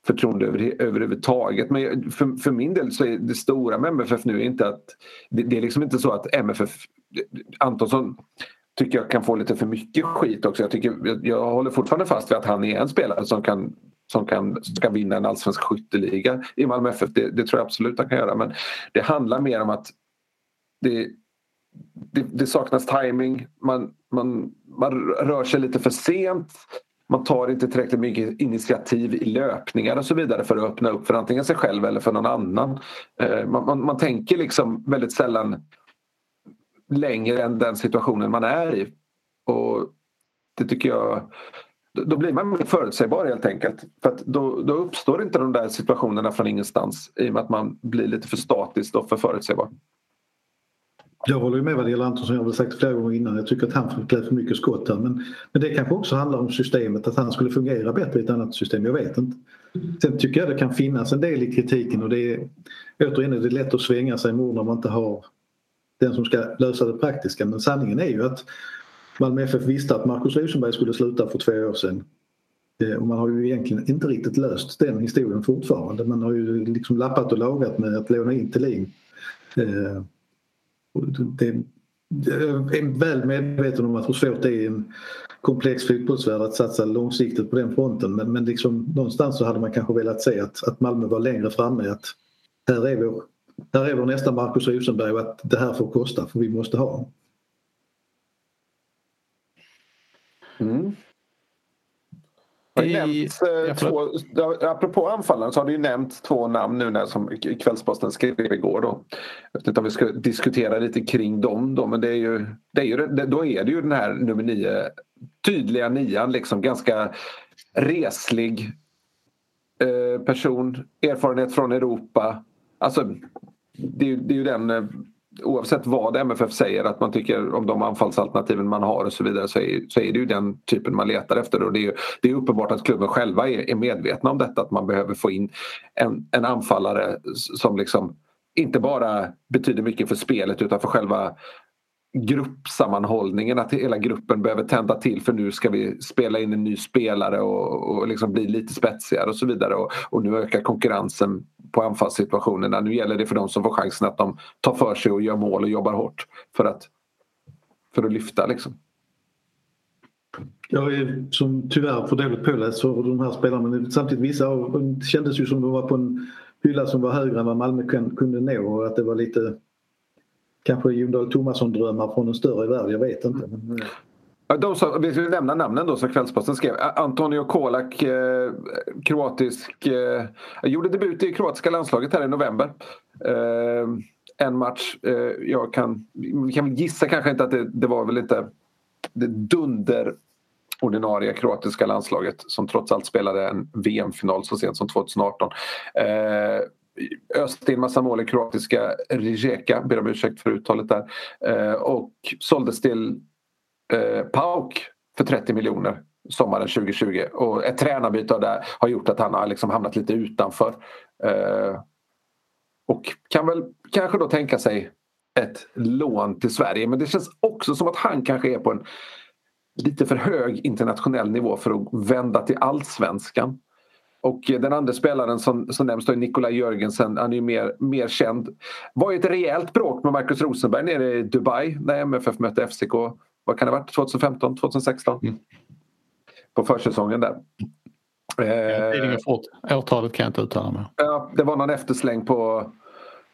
förtroende över, överhuvudtaget. Men för, för min del så är det stora med MFF nu inte att det, det är liksom inte så att MFF Antonsson tycker jag kan få lite för mycket skit också. Jag, tycker, jag, jag håller fortfarande fast vid att han är en spelare som kan som kan, ska vinna en allsvensk skytteliga i Malmö FF. Det, det, tror jag absolut han kan göra men det handlar mer om att det, det, det saknas timing. Man, man, man rör sig lite för sent. Man tar inte tillräckligt mycket initiativ i löpningar och så vidare för att öppna upp för antingen sig själv eller för någon annan. Eh, man, man, man tänker liksom väldigt sällan längre än den situationen man är i. Och det tycker jag då blir man mer förutsägbar helt enkelt. För att då, då uppstår inte de där situationerna från ingenstans i och med att man blir lite för statisk och för förutsägbar.
Jag håller med vad det gäller Antonsson, jag har väl sagt flera gånger innan. Jag tycker att han får klä för mycket skott här. Men, men det kanske också handlar om systemet, att han skulle fungera bättre i ett annat system. Jag vet inte. Sen tycker jag det kan finnas en del i kritiken och det är återigen är det lätt att svänga sig mot när man inte har den som ska lösa det praktiska. Men sanningen är ju att Malmö FF visste att Marcus Rosenberg skulle sluta för två år sedan. Eh, och man har ju egentligen inte riktigt löst den historien fortfarande. Man har ju liksom lappat och lagat med att låna in Thelin. Eh, det, jag är väl medveten om att hur svårt det är i en komplex fotbollsvärld att satsa långsiktigt på den fronten men, men liksom, någonstans så hade man kanske velat se att, att Malmö var längre framme. Att här är vår, här är vår nästa Marcus Rosenberg och att det här får kosta för vi måste ha honom.
Mm. I, nämnt, eh, två, apropå anfallaren så har du ju nämnt två namn nu när som Kvällsposten skrev igår. Då. Jag vet inte om vi ska diskutera lite kring dem då men det är ju, det är ju, då är det ju den här nummer nio tydliga nian liksom ganska reslig eh, person, erfarenhet från Europa. Alltså det, det är ju den eh, oavsett vad MFF säger att man tycker om de anfallsalternativen man har och så vidare så är, så är det ju den typen man letar efter. Och det, är ju, det är uppenbart att klubben själva är, är medvetna om detta att man behöver få in en, en anfallare som liksom inte bara betyder mycket för spelet utan för själva gruppsammanhållningen, att hela gruppen behöver tända till för nu ska vi spela in en ny spelare och, och liksom bli lite spetsigare och så vidare. Och, och nu ökar konkurrensen på anfallssituationerna. Nu gäller det för dem som får chansen att de tar för sig och gör mål och jobbar hårt för att, för att lyfta. Liksom.
Jag är som tyvärr för dåligt påläst för de här spelarna men samtidigt vissa av dem kändes ju som de var på en hylla som var högre än vad Malmö kunde nå och att det var lite kanske Jon Dahl Tomasson-drömmar från en större värld, jag vet inte. Men, eh
de som, vi ska nämna namnen då som Kvällsposten skrev. Antonio Kolak, eh, kroatisk, eh, gjorde debut i kroatiska landslaget här i november. Eh, en match. Eh, jag kan, kan gissa kanske inte att det, det var väl inte det dunder ordinarie kroatiska landslaget som trots allt spelade en VM-final så sent som 2018. Eh, öste in massa mål i kroatiska Rijeka, ber om ursäkt för uttalet där. Eh, och såldes till eh, Pauk för 30 miljoner sommaren 2020. Och ett tränarbyte där har gjort att han har liksom hamnat lite utanför. Eh, och kan väl kanske då tänka sig ett lån till Sverige. Men det känns också som att han kanske är på en lite för hög internationell nivå för att vända till allsvenskan. Och den andra spelaren som, som nämns då är Nikolaj Jörgensen. Han är ju mer, mer känd. Var ju ett rejält bråk med Marcus Rosenberg nere i Dubai när MFF mötte FCK. Vad kan det ha varit? 2015, 2016? Mm. På försäsongen där.
Eh, årtalet kan jag inte uttala mig
Ja, Det var någon eftersläng på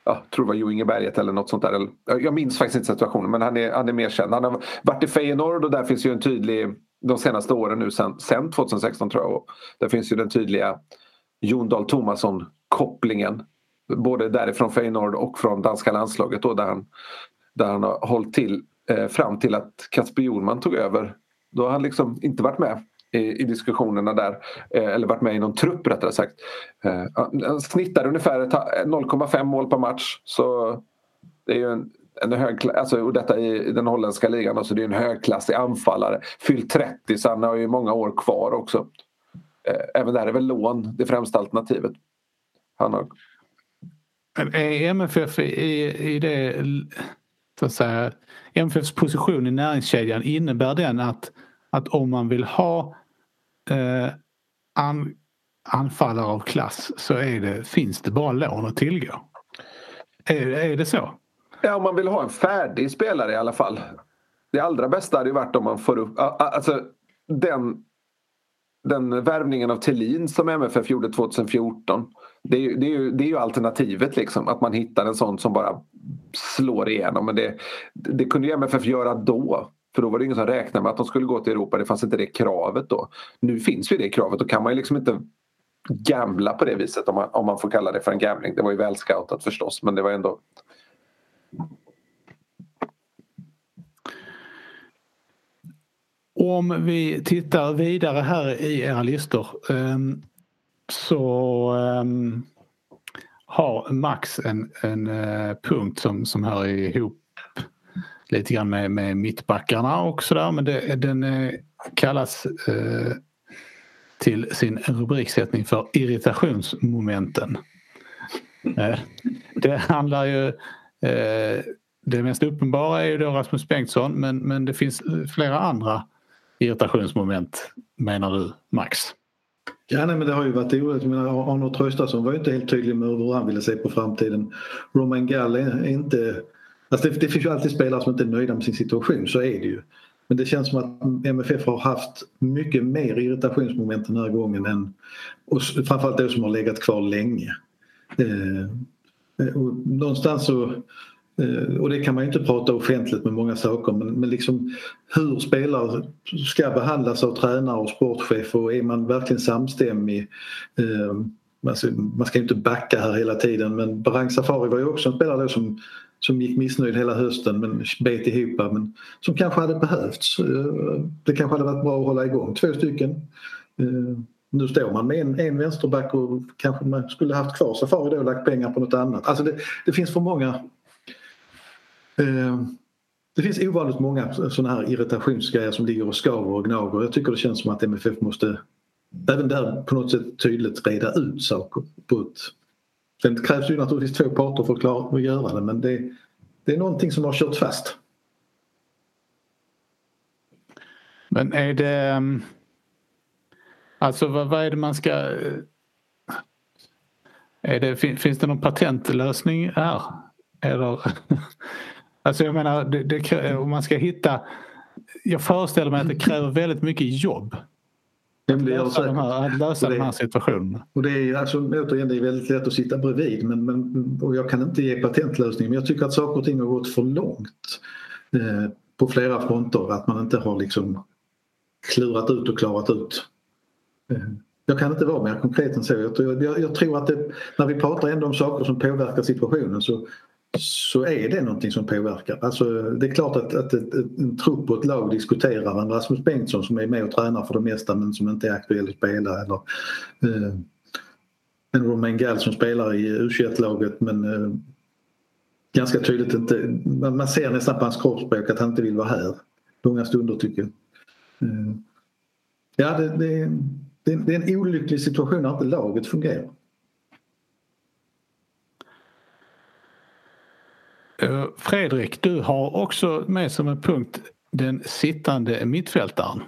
jag tror det var Jo Inge Berget eller något sånt där. Jag minns faktiskt inte situationen men han är, han är mer känd. Han har varit i Feyenoord och där finns ju en tydlig de senaste åren nu sen, sen 2016 tror jag. Och där finns ju den tydliga Jon Dahl Tomasson kopplingen. Både därifrån Feyenoord och från danska landslaget då, där, han, där han har hållit till eh, fram till att Kasper Jorman tog över. Då har han liksom inte varit med i, i diskussionerna där. Eh, eller varit med i någon trupp rättare sagt. Eh, han snittar ungefär 0,5 eh, mål per match. Så det är ju en, en hög, alltså, och detta i den holländska ligan, alltså det är en högklassig anfallare. Fyllt 30 så han har ju många år kvar också. Eh, även där är väl lån det främsta alternativet. Han har...
Är MFF i, i det, så att säga, MFFs position i näringskedjan innebär den att, att om man vill ha eh, an, anfallare av klass så är det, finns det bara lån att tillgå? Är, är det så?
Ja, om man vill ha en färdig spelare i alla fall. Det allra bästa hade ju varit om man får upp... Alltså, den, den värvningen av Tillin som MFF gjorde 2014. Det är, ju, det, är ju, det är ju alternativet liksom. Att man hittar en sån som bara slår igenom. Men det, det kunde ju MFF göra då. För då var det ingen som räknade med att de skulle gå till Europa. Det fanns inte det kravet då. Nu finns ju det kravet. Då kan man ju liksom inte gambla på det viset om man, om man får kalla det för en gambling. Det var ju välscoutat förstås men det var ändå
Om vi tittar vidare här i era listor ehm, så ehm, har Max en, en eh, punkt som, som hör ihop lite grann med, med mittbackarna och sådär men det, den eh, kallas eh, till sin rubriksättning för irritationsmomenten. Det handlar ju det mest uppenbara är ju då Rasmus Bengtsson men, men det finns flera andra irritationsmoment menar du Max?
Ja, nej, men det har ju varit oroligt. Arne Traustason var ju inte helt tydlig med hur han ville se på framtiden. Roman Gall är inte... Alltså det, det finns ju alltid spelare som inte är nöjda med sin situation, så är det ju. Men det känns som att MFF har haft mycket mer irritationsmoment den här gången än och framförallt de som har legat kvar länge. Eh, och någonstans så Eh, och det kan man ju inte prata offentligt med många saker men, men liksom hur spelare ska behandlas av tränare och sportchef och är man verkligen samstämmig? Eh, alltså, man ska inte backa här hela tiden men Barang Safari var ju också en spelare som, som gick missnöjd hela hösten men bet ihop men som kanske hade behövts. Eh, det kanske hade varit bra att hålla igång två stycken. Ehm, nu står man med en, en vänsterback och kanske man skulle haft kvar Safari då och lagt pengar på något annat. Alltså det, det finns för många Eh, det finns ovanligt många sådana här irritationsgrejer som ligger och skaver och gnager. Jag tycker det känns som att MFF måste även där på något sätt tydligt reda ut saker. På ett... Sen krävs ju naturligtvis två parter för att klara att göra det men det, det är någonting som har kört fast.
Men är det... Ehm, alltså vad, vad är det man ska... Är det, finns det någon patentlösning här? Eller Alltså jag menar, det, det, om man ska hitta... Jag föreställer mig att det kräver väldigt mycket jobb. Att lösa, de här, att lösa det, de här situationerna.
Och det är alltså, återigen, det är väldigt lätt att sitta bredvid men, men, och jag kan inte ge patentlösning men jag tycker att saker och ting har gått för långt eh, på flera fronter. Att man inte har liksom klurat ut och klarat ut. Eh, jag kan inte vara mer konkret än så. Jag, jag, jag tror att det, när vi pratar ändå om saker som påverkar situationen så så är det någonting som påverkar. Alltså, det är klart att, att ett, en trupp och ett lag diskuterar en Rasmus Bengtsson som är med och tränar för det mesta men som inte är aktuell att spela eller eh, en Romain Gall som spelar i U21-laget men eh, ganska tydligt inte, man, man ser nästan på hans kroppsspråk att han inte vill vara här långa stunder tycker jag. Eh, ja, det, det, det, det är en olycklig situation när inte laget fungerar.
Fredrik, du har också med som en punkt den sittande mittfältaren.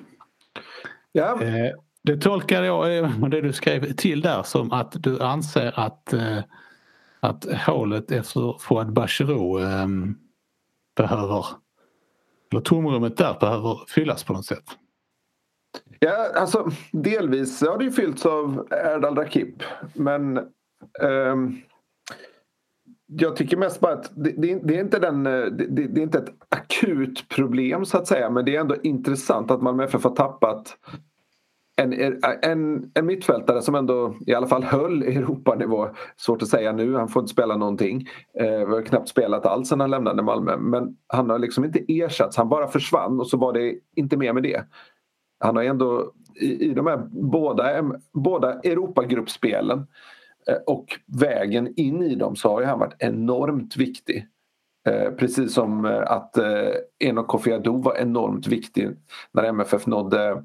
Ja.
Eh, det tolkar jag, eh, det du skrev till där, som att du anser att, att hålet efter Fouad Bachirou behöver, eller tomrummet där behöver fyllas på något sätt.
Ja, alltså delvis har det ju fyllts av Erdal Rakip men um jag tycker mest bara att det, det, det är inte den, eh, det, det, är inte ett akut problem så att säga men det är ändå intressant att Malmö FF har tappat en, en, en mittfältare som ändå i alla fall höll Europanivå. Svårt att säga nu, han får inte spela någonting. Eh, har knappt spelat alls sedan han lämnade Malmö. Men han har liksom inte ersatts, han bara försvann och så var det inte mer med det. Han har ändå i, i de här båda, båda Europagruppspelen Eh, och vägen in i dem så har han varit enormt viktig. Eh, precis som eh, att Enok Kofi Adu var enormt viktig när MFF nådde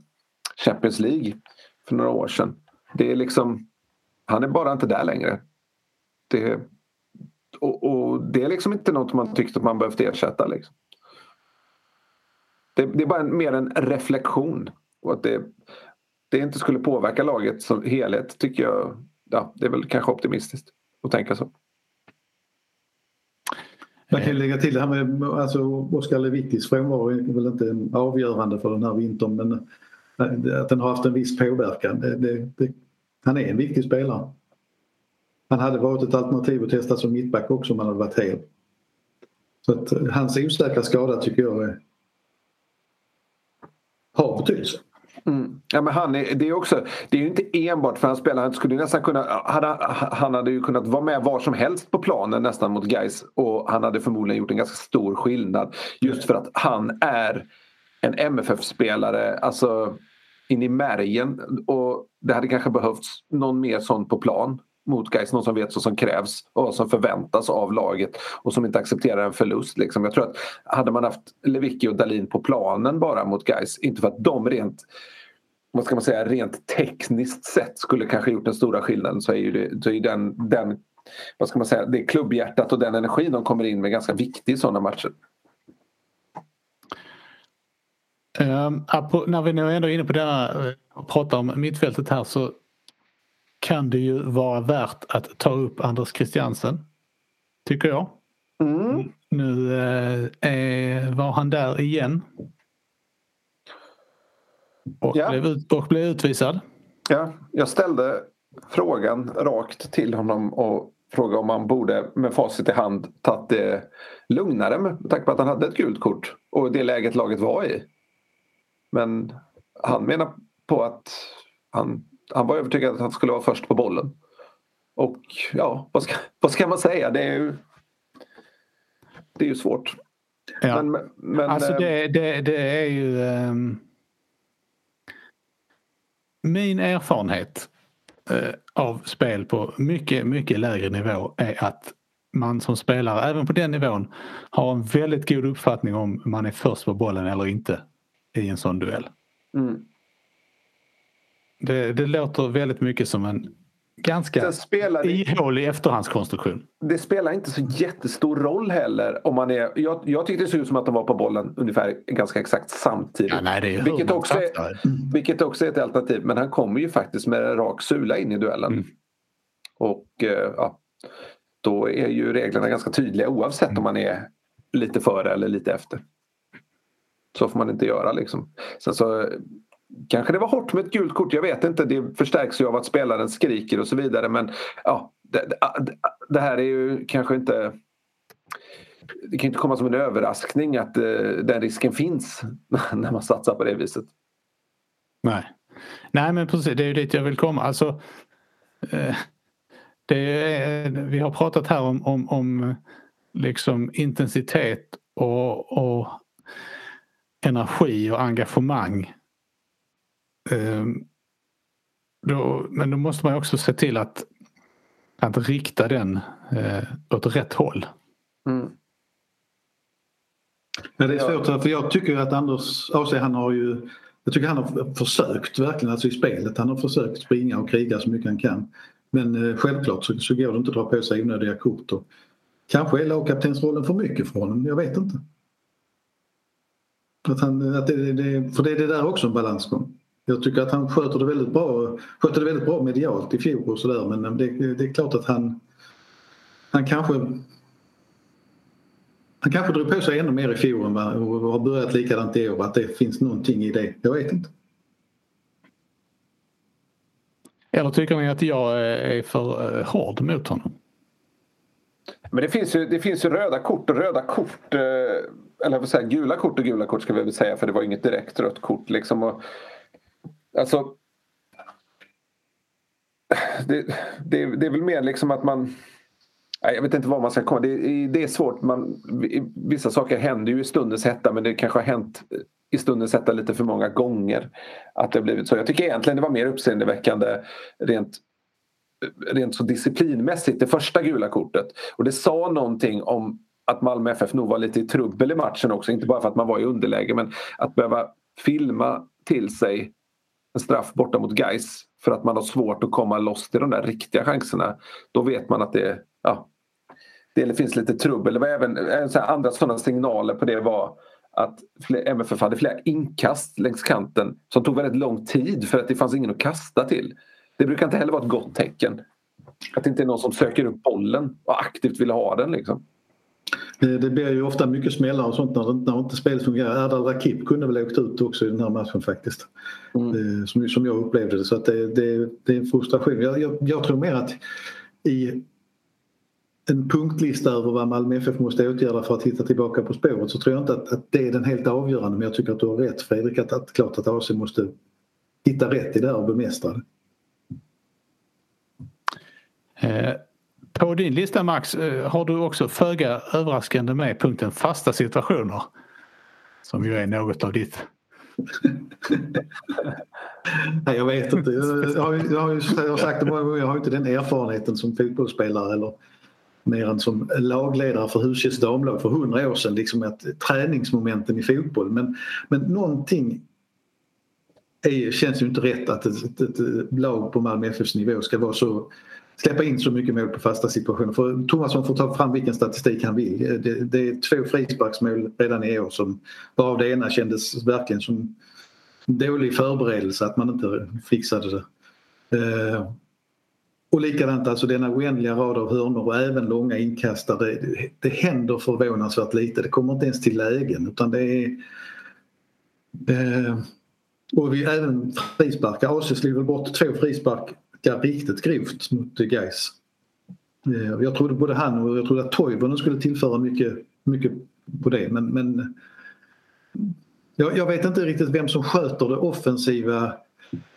Champions League för några år sedan. Det är liksom, han är bara inte där längre. Det, och, och det är liksom inte något man tyckte att man behövt ersätta. Liksom. Det, det, är bara en, mer en reflektion. Och att det, det inte skulle påverka laget som helhet tycker jag, ja, det är väl kanske optimistiskt att tänka så.
Man kan lägga till det här med alltså, Oskar Lewickis frånvaro är väl inte avgörande för den här vintern men eh, att den har haft en viss påverkan. Det, det, det, han är en viktig spelare. Han hade varit ett alternativ att testa som mittback också om han hade varit hel. Så att eh, hans osäkra skada tycker jag är, har betydelse.
Mm. Ja, men han är, det, är också, det är ju inte enbart för han spelar. Han, skulle nästan kunna, han, han hade ju kunnat vara med var som helst på planen nästan mot Gais och han hade förmodligen gjort en ganska stor skillnad. Just för att han är en MFF-spelare. Alltså in i märgen. Och det hade kanske behövts någon mer sån på plan mot Gais, någon som vet vad som krävs och vad som förväntas av laget och som inte accepterar en förlust. Liksom. Jag tror att hade man haft Lewicki och Dalin på planen bara mot Gais, inte för att de rent vad ska man säga, rent tekniskt sett skulle kanske gjort den stora skillnaden så är ju, det, så är den, den vad ska man säga, det klubbhjärtat och den energin de kommer in med ganska viktig i sådana matcher.
Um, när vi nu ändå är inne på denna eh, och pratar om mittfältet här så kan det ju vara värt att ta upp Anders Christiansen. Tycker jag.
Mm.
Nu uh, var han där igen. Och, ja. blev ut, och blev utvisad.
Ja, jag ställde frågan rakt till honom och frågade om han borde med facit i hand tagit det lugnare med tanke på att han hade ett gult kort och det läget laget var i. Men han menar på att han, han var övertygad att han skulle vara först på bollen. Och ja, vad ska, vad ska man säga? Det är ju, det är ju svårt.
Ja. Men, men, alltså det, eh, det, det är ju... Um, min erfarenhet uh, av spel på mycket, mycket lägre nivå är att man som spelare, även på den nivån, har en väldigt god uppfattning om man är först på bollen eller inte i en sån duell.
Mm.
Det, det låter väldigt mycket som en ganska ihålig efterhandskonstruktion.
Det spelar inte så jättestor roll heller om man är... Jag, jag tyckte det såg ut som att de var på bollen ungefär ganska exakt samtidigt.
Ja, nej,
vilket, också är, vilket också är ett alternativ. Men han kommer ju faktiskt med en rak sula in i duellen. Mm. Och eh, ja, då är ju reglerna ganska tydliga oavsett mm. om man är lite före eller lite efter. Så får man inte göra liksom. Sen så kanske det var hårt med ett gult kort, jag vet inte. Det förstärks ju av att spelaren skriker och så vidare. Men ja, det, det, det här är ju kanske inte... Det kan inte komma som en överraskning att uh, den risken finns när man satsar på det viset.
Nej, Nej men precis, det är ju dit jag vill komma. Alltså, eh, det är, vi har pratat här om, om, om liksom intensitet och, och energi och engagemang. Ehm, då, men då måste man också se till att, att rikta den eh, åt rätt håll.
Mm.
Ja, det är svårt för jag tycker att Anders AC han har ju jag tycker han har försökt verkligen alltså i spelet. Han har försökt springa och kriga så mycket han kan. Men eh, självklart så, så går det inte att dra på sig onödiga kort. Och kanske är lagkaptensrollen för mycket för honom, jag vet inte. Att han, att det, det, för det är det där också en balansgång. Jag tycker att han sköter det väldigt bra, sköter det väldigt bra medialt i fjol och sådär men det, det, är klart att han, han kanske han kanske drog på sig ännu mer i fjol och har börjat likadant i år, att det finns någonting i det. Jag vet inte.
Eller tycker ni att jag är för eh, hård mot honom?
Men det finns ju, det finns ju röda kort och röda kort. Eh, eller vad säga, gula kort och gula kort ska vi väl säga för det var inget direkt rött kort. Liksom. Och, alltså, det, det, det är väl mer liksom att man jag vet inte var man ska komma. Det, det är svårt. Man, vissa saker händer ju i stundens hetta men det kanske har hänt i stundens hetta lite för många gånger. Att det blivit så. Jag tycker egentligen det var mer uppseendeväckande rent, rent så disciplinmässigt det första gula kortet. Och det sa någonting om att Malmö FF nog var lite i trubbel i matchen också. Inte bara för att man var i underläge men att behöva filma till sig en straff borta mot Geis för att man har svårt att komma loss till de där riktiga chanserna. Då vet man att det, ja, det finns lite trubbel. Det var även eh, så andra sådana signaler på det var att MFF hade flera inkast längs kanten som tog väldigt lång tid för att det fanns ingen att kasta till. Det brukar inte heller vara ett gott tecken. Att det inte är någon som söker upp bollen och aktivt vill ha den. Liksom.
Det blir ju ofta mycket smällar och sånt när, när inte spelet fungerar. Erdal Rakip kunde väl åkt ut också i den här matchen faktiskt. Mm. Som, som jag upplevde det. Så att det, det, det är en frustration. Jag, jag, jag, tror mer att i en punktlista över vad Malmö FF måste åtgärda för att hitta tillbaka på spåret så tror jag inte att, att det är den helt avgörande men jag tycker att du har rätt Fredrik att, att klart att AC måste hitta rätt i det här och bemästra det.
Eh, på din lista Max eh, har du också föga överraskande med punkten fasta situationer. Som ju är något av ditt
Nej, jag vet inte. Jag har, jag har, jag har sagt det många gånger, jag har inte den erfarenheten som fotbollsspelare eller mer än som lagledare för Hushets damlag för hundra år sedan. Liksom att träningsmomenten i fotboll. Men, men någonting är, känns ju inte rätt att ett, ett, ett lag på Malmö FFs nivå ska vara så släppa in så mycket mål på fasta situationer. För Thomasson får ta fram vilken statistik han vill. Det, det är två frisparksmål redan i år som varav det ena kändes verkligen som dålig förberedelse att man inte fixade det. Eh, och likadant alltså denna oändliga rad av hörnor och även långa inkastare. Det, det händer förvånansvärt lite. Det kommer inte ens till lägen utan det är eh, och vi även frisparkar. AC slog väl bort två frisparkar riktigt grovt mot Gais. Eh, jag trodde både han och jag trodde att Toivonen skulle tillföra mycket, mycket på det men, men jag, jag vet inte riktigt vem som sköter det offensiva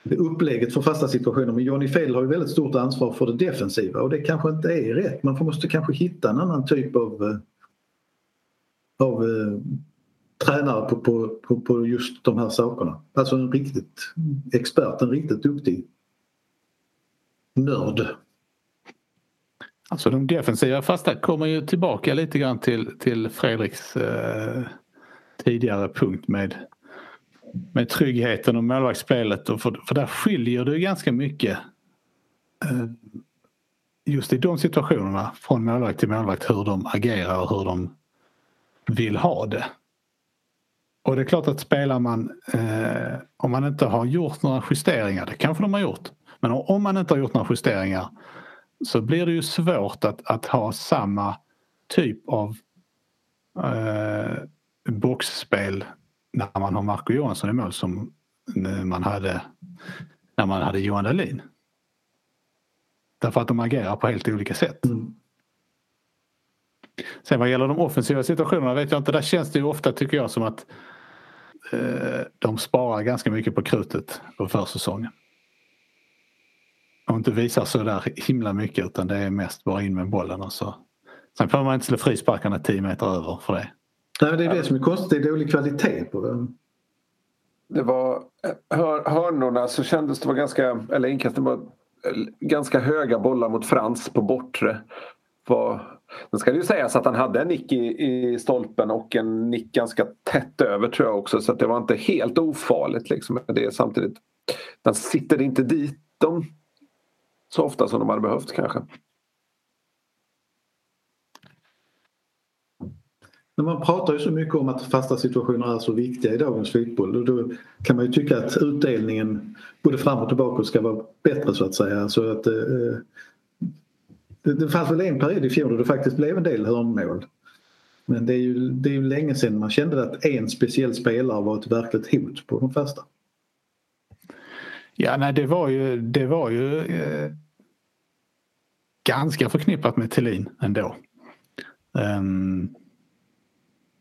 upplägget för fasta situationer men Johnny Fedel har ju väldigt stort ansvar för det defensiva och det kanske inte är rätt. Man måste kanske hitta en annan typ av, eh, av eh, tränare på, på, på, på, just de här sakerna. Alltså en riktigt expert, en riktigt duktig nörd.
Alltså de defensiva fasta kommer ju tillbaka lite grann till, till Fredriks eh, tidigare punkt med med tryggheten och målvaktsspelet. Och för, för där skiljer det ganska mycket eh, just i de situationerna från målvakt till målvakt hur de agerar och hur de vill ha det. Och det är klart att spelar man eh, om man inte har gjort några justeringar, det kanske de har gjort, men om man inte har gjort några justeringar så blir det ju svårt att, att ha samma typ av eh, boxspel när man har Marco Johansson i mål som man hade när man hade Johan Dahlin. Därför att de agerar på helt olika sätt. Mm. Sen vad gäller de offensiva situationerna vet jag inte. Där känns det ju ofta tycker jag som att eh, de sparar ganska mycket på krutet på försäsongen. Och inte visar så där himla mycket utan det är mest bara in med bollen och så. Sen får man inte slå frisparkarna 10 meter över för det.
Nej, det är det som är konstigt. Det är dålig kvalitet på den.
Det var hör, hörnorna så kändes det var ganska, eller inkasten var ganska höga bollar mot Frans på bortre. Var, sen ska det ju sägas att han hade en nick i, i stolpen och en nick ganska tätt över tror jag också så att det var inte helt ofarligt liksom. Det är samtidigt, den sitter inte dit dem så ofta som de hade behövt kanske.
Men man pratar ju så mycket om att fasta situationer är så viktiga i dagens fotboll och då kan man ju tycka att utdelningen både fram och tillbaka ska vara bättre så att säga. Så att, eh, det, det fanns väl en period i fjol då det faktiskt blev en del hörnmål. Men det är ju, det är ju länge sedan man kände att en speciell spelare var ett verkligt hot på de fasta.
Ja, nej det var ju, det var ju eh, ganska förknippat med Thelin ändå. Um,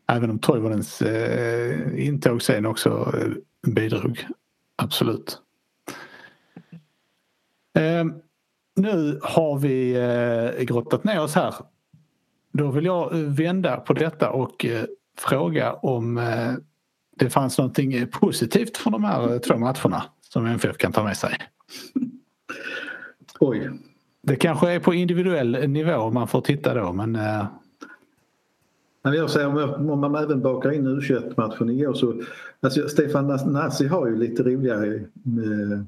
Även om Toivonens eh, uh, intåg sen också uh, bidrog. Absolut. Um, nu har vi uh, grottat ner oss här. Då vill jag vända på detta och uh, fråga om det fanns någonting positivt från de här två matcherna som MFF kan ta med sig.
Oj.
Det kanske är på individuell nivå man får titta då men eh,
jag säger, om, jag, om man även bakar in U21-matchen igår så... Alltså Stefan Nassi har ju lite roliga... Eh,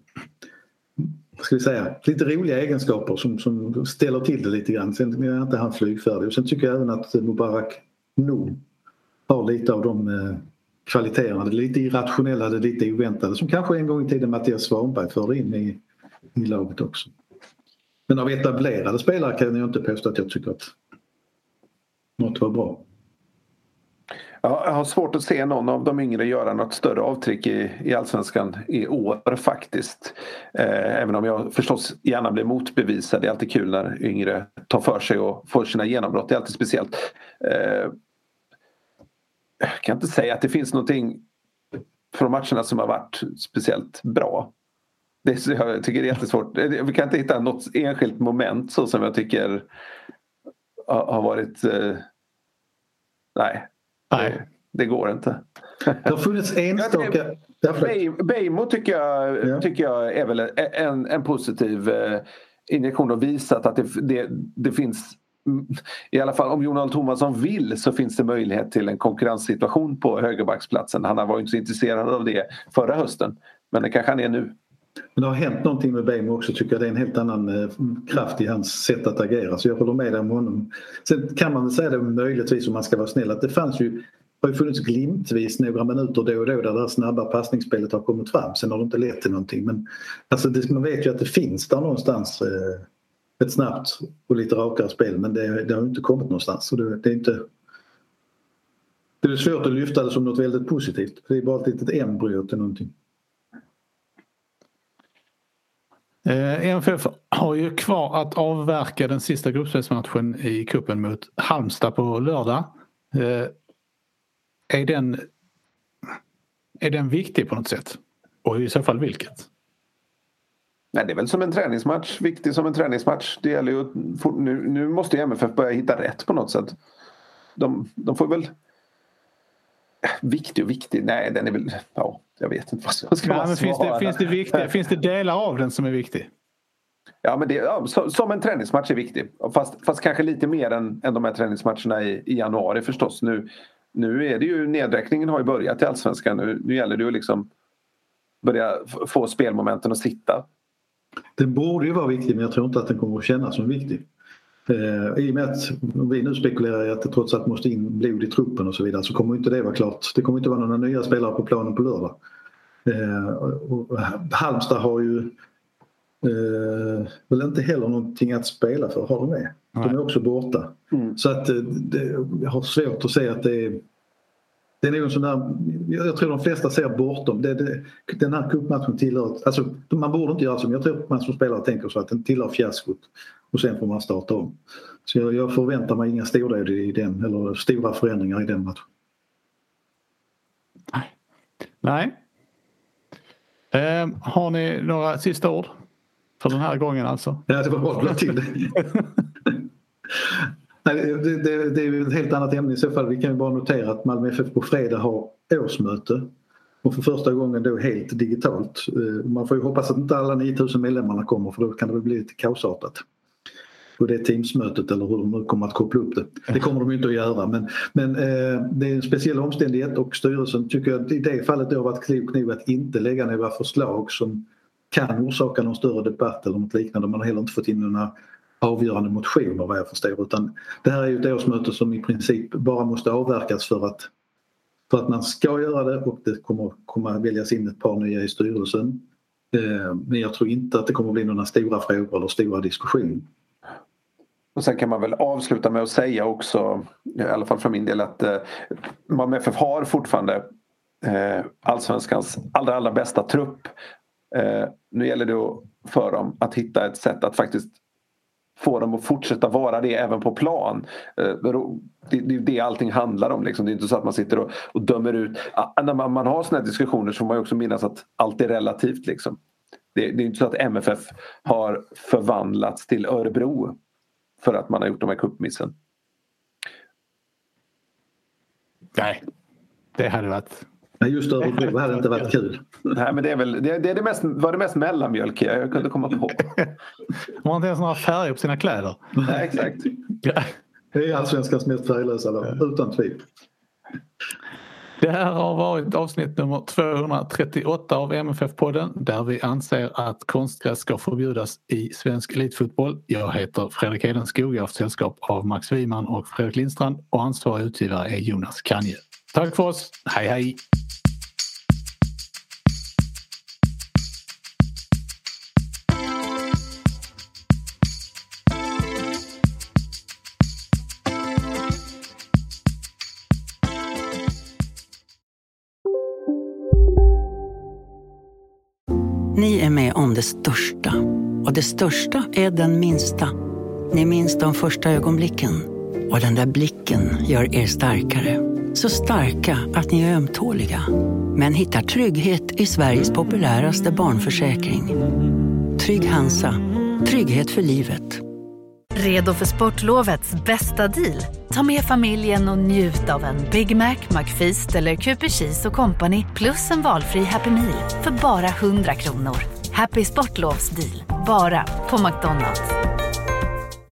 ska vi säga, lite roliga egenskaper som, som ställer till det lite grann. Sen är inte han flygfärdig. Och sen tycker jag även att Mubarak nog har lite av de eh, kvaliteterna. Det lite irrationella, det lite oväntade som kanske en gång i tiden Mattias Svanberg förde in i, i laget också. Men av etablerade spelare kan jag inte påstå att jag tycker att något var bra.
Jag har svårt att se någon av de yngre göra något större avtryck i, i allsvenskan i år faktiskt. Eh, även om jag förstås gärna blir motbevisad. Det är alltid kul när yngre tar för sig och får sina genombrott. Det är alltid speciellt. Eh, jag kan inte säga att det finns någonting från matcherna som har varit speciellt bra. Det, jag tycker det är jättesvårt. Vi kan inte hitta något enskilt moment så som jag tycker har varit... Eh, nej, Nej. Det går inte.
Det har funnits enstaka...
Beijmo tycker jag, ja. tycker jag är väl en, en positiv eh, injektion och visat att det, det, det finns i alla fall om Jonald Thomasson vill så finns det möjlighet till en konkurrenssituation på högerbacksplatsen. Han var inte så intresserad av det förra hösten men det kanske han är nu.
Men det har hänt någonting med Bejmo också tycker jag. Det är en helt annan eh, kraft i hans sätt att agera. Så jag håller med dig om honom. Sen kan man väl säga det möjligtvis om man ska vara snäll att det fanns ju har ju funnits glimtvis några minuter då och då där det här snabba passningsspelet har kommit fram. Sen har det inte lett till någonting. Men alltså det, man vet ju att det finns där någonstans eh, ett snabbt och lite rakare spel men det, det har inte kommit någonstans. Så det, det, är inte... Det är svårt att lyfta det som något väldigt positivt. Det är bara ett litet embryo till någonting.
Eh, MFF har ju kvar att avverka den sista gruppspelsmatchen i kuppen mot Halmstad på lördag. Eh, är den, är den viktig på något sätt? Och i så fall vilket?
Nej, det är väl som en träningsmatch. Viktig som en träningsmatch. Det gäller ju, nu, nu måste MFF börja hitta rätt på något sätt. De, de får väl... Viktig och viktig, nej den är väl... Ja, jag vet inte vad som ska
Nej, men finns, det, finns, det viktiga, finns det delar av den som är viktig?
Ja, men det, ja, som en träningsmatch är viktig. Fast, fast kanske lite mer än, än de här träningsmatcherna i, i januari förstås. Nu, nu är det ju nedräkningen har ju börjat i Allsvenskan. Nu, nu gäller det att liksom börja få spelmomenten att sitta.
Den borde ju vara viktig men jag tror inte att den kommer att kännas som viktig. Eh, I och med att vi nu spekulerar i att det trots allt måste in blod i truppen och så vidare så kommer inte det vara klart. Det kommer inte vara några nya spelare på planen på lördag. Eh, och Halmstad har ju eh, väl inte heller någonting att spela för, har de det? De är också borta. Mm. Så att eh, det, jag har svårt att se att det är det är nog sån där, jag tror de flesta ser bortom. Det, det, den här cupmatchen tillhör, alltså man borde inte göra som, jag tror man som spelare tänker så att den tillhör fiaskot och sen får man starta om. Så jag, jag förväntar mig inga stordåd i den eller stora förändringar i den matchen.
Nej. Nej. Eh, har ni några sista ord? För den här gången alltså?
Ja, det var bra att till. Nej, det, det, det, är ett helt annat ämne i så fall. Vi kan ju bara notera att Malmö FF på fredag har årsmöte. Och för första gången då helt digitalt. Eh, man får ju hoppas att inte alla 9000 medlemmarna kommer för då kan det väl bli lite kaosartat. På det Teamsmötet eller hur de nu kommer att koppla upp det. Det kommer de inte att göra men, men eh, det är en speciell omständighet och styrelsen tycker jag i det fallet har varit klok nog att inte lägga några förslag som kan orsaka någon större debatt eller något liknande. Man har heller inte fått in några avgörande motioner vad jag förstår utan det här är ju ett årsmöte som i princip bara måste avverkas för att, för att man ska göra det och det kommer att väljas in ett par nya i styrelsen. Eh, men jag tror inte att det kommer bli några stora frågor eller stora diskussioner.
Och sen kan man väl avsluta med att säga också, i alla fall för min del, att eh, Malmö FF har fortfarande eh, allsvenskans allra, allra bästa trupp. Eh, nu gäller det för dem att hitta ett sätt att faktiskt få dem att fortsätta vara det även på plan. Eh, det är det allting handlar om. Liksom. Det är inte så att man sitter och, dömer ut. Ah, ah, när man, har såna här diskussioner så får man också minnas att allt är relativt. Liksom. Det, det är inte så att MFF har förvandlats till Örebro för att man har gjort de här kuppmissen.
Nej, det hade varit...
Nej, just Örebro hade inte varit kul.
Nej, men det, är väl, det, det, är det mest, var det mest mellanmjölkiga jag kunde komma på.
De har inte ens några färger på sina kläder.
Nej, exakt.
Det är allsvenskans mest färglösa lag, utan tvivel.
Det här har varit avsnitt nummer 238 av MFF-podden där vi anser att konstgräs ska förbjudas i svensk elitfotboll. Jag heter Fredrik Hedenskog, jag har haft sällskap av Max Wiman och Fredrik Lindstrand och ansvarig utgivare är Jonas Kanje. Tack för oss, hej hej!
Största. Och det största är den minsta. Ni minns de första ögonblicken. Och den där blicken gör er starkare. Så starka att ni är ömtåliga. Men hittar trygghet i Sveriges populäraste barnförsäkring. Trygg Hansa. Trygghet för livet.
Redo för sportlovets bästa deal? Ta med familjen och njut av en Big Mac, McFeast eller Cooper Cheese och Company plus en valfri Happy Meal för bara 100 kronor. Happy Sportlovs deal, bara på McDonalds.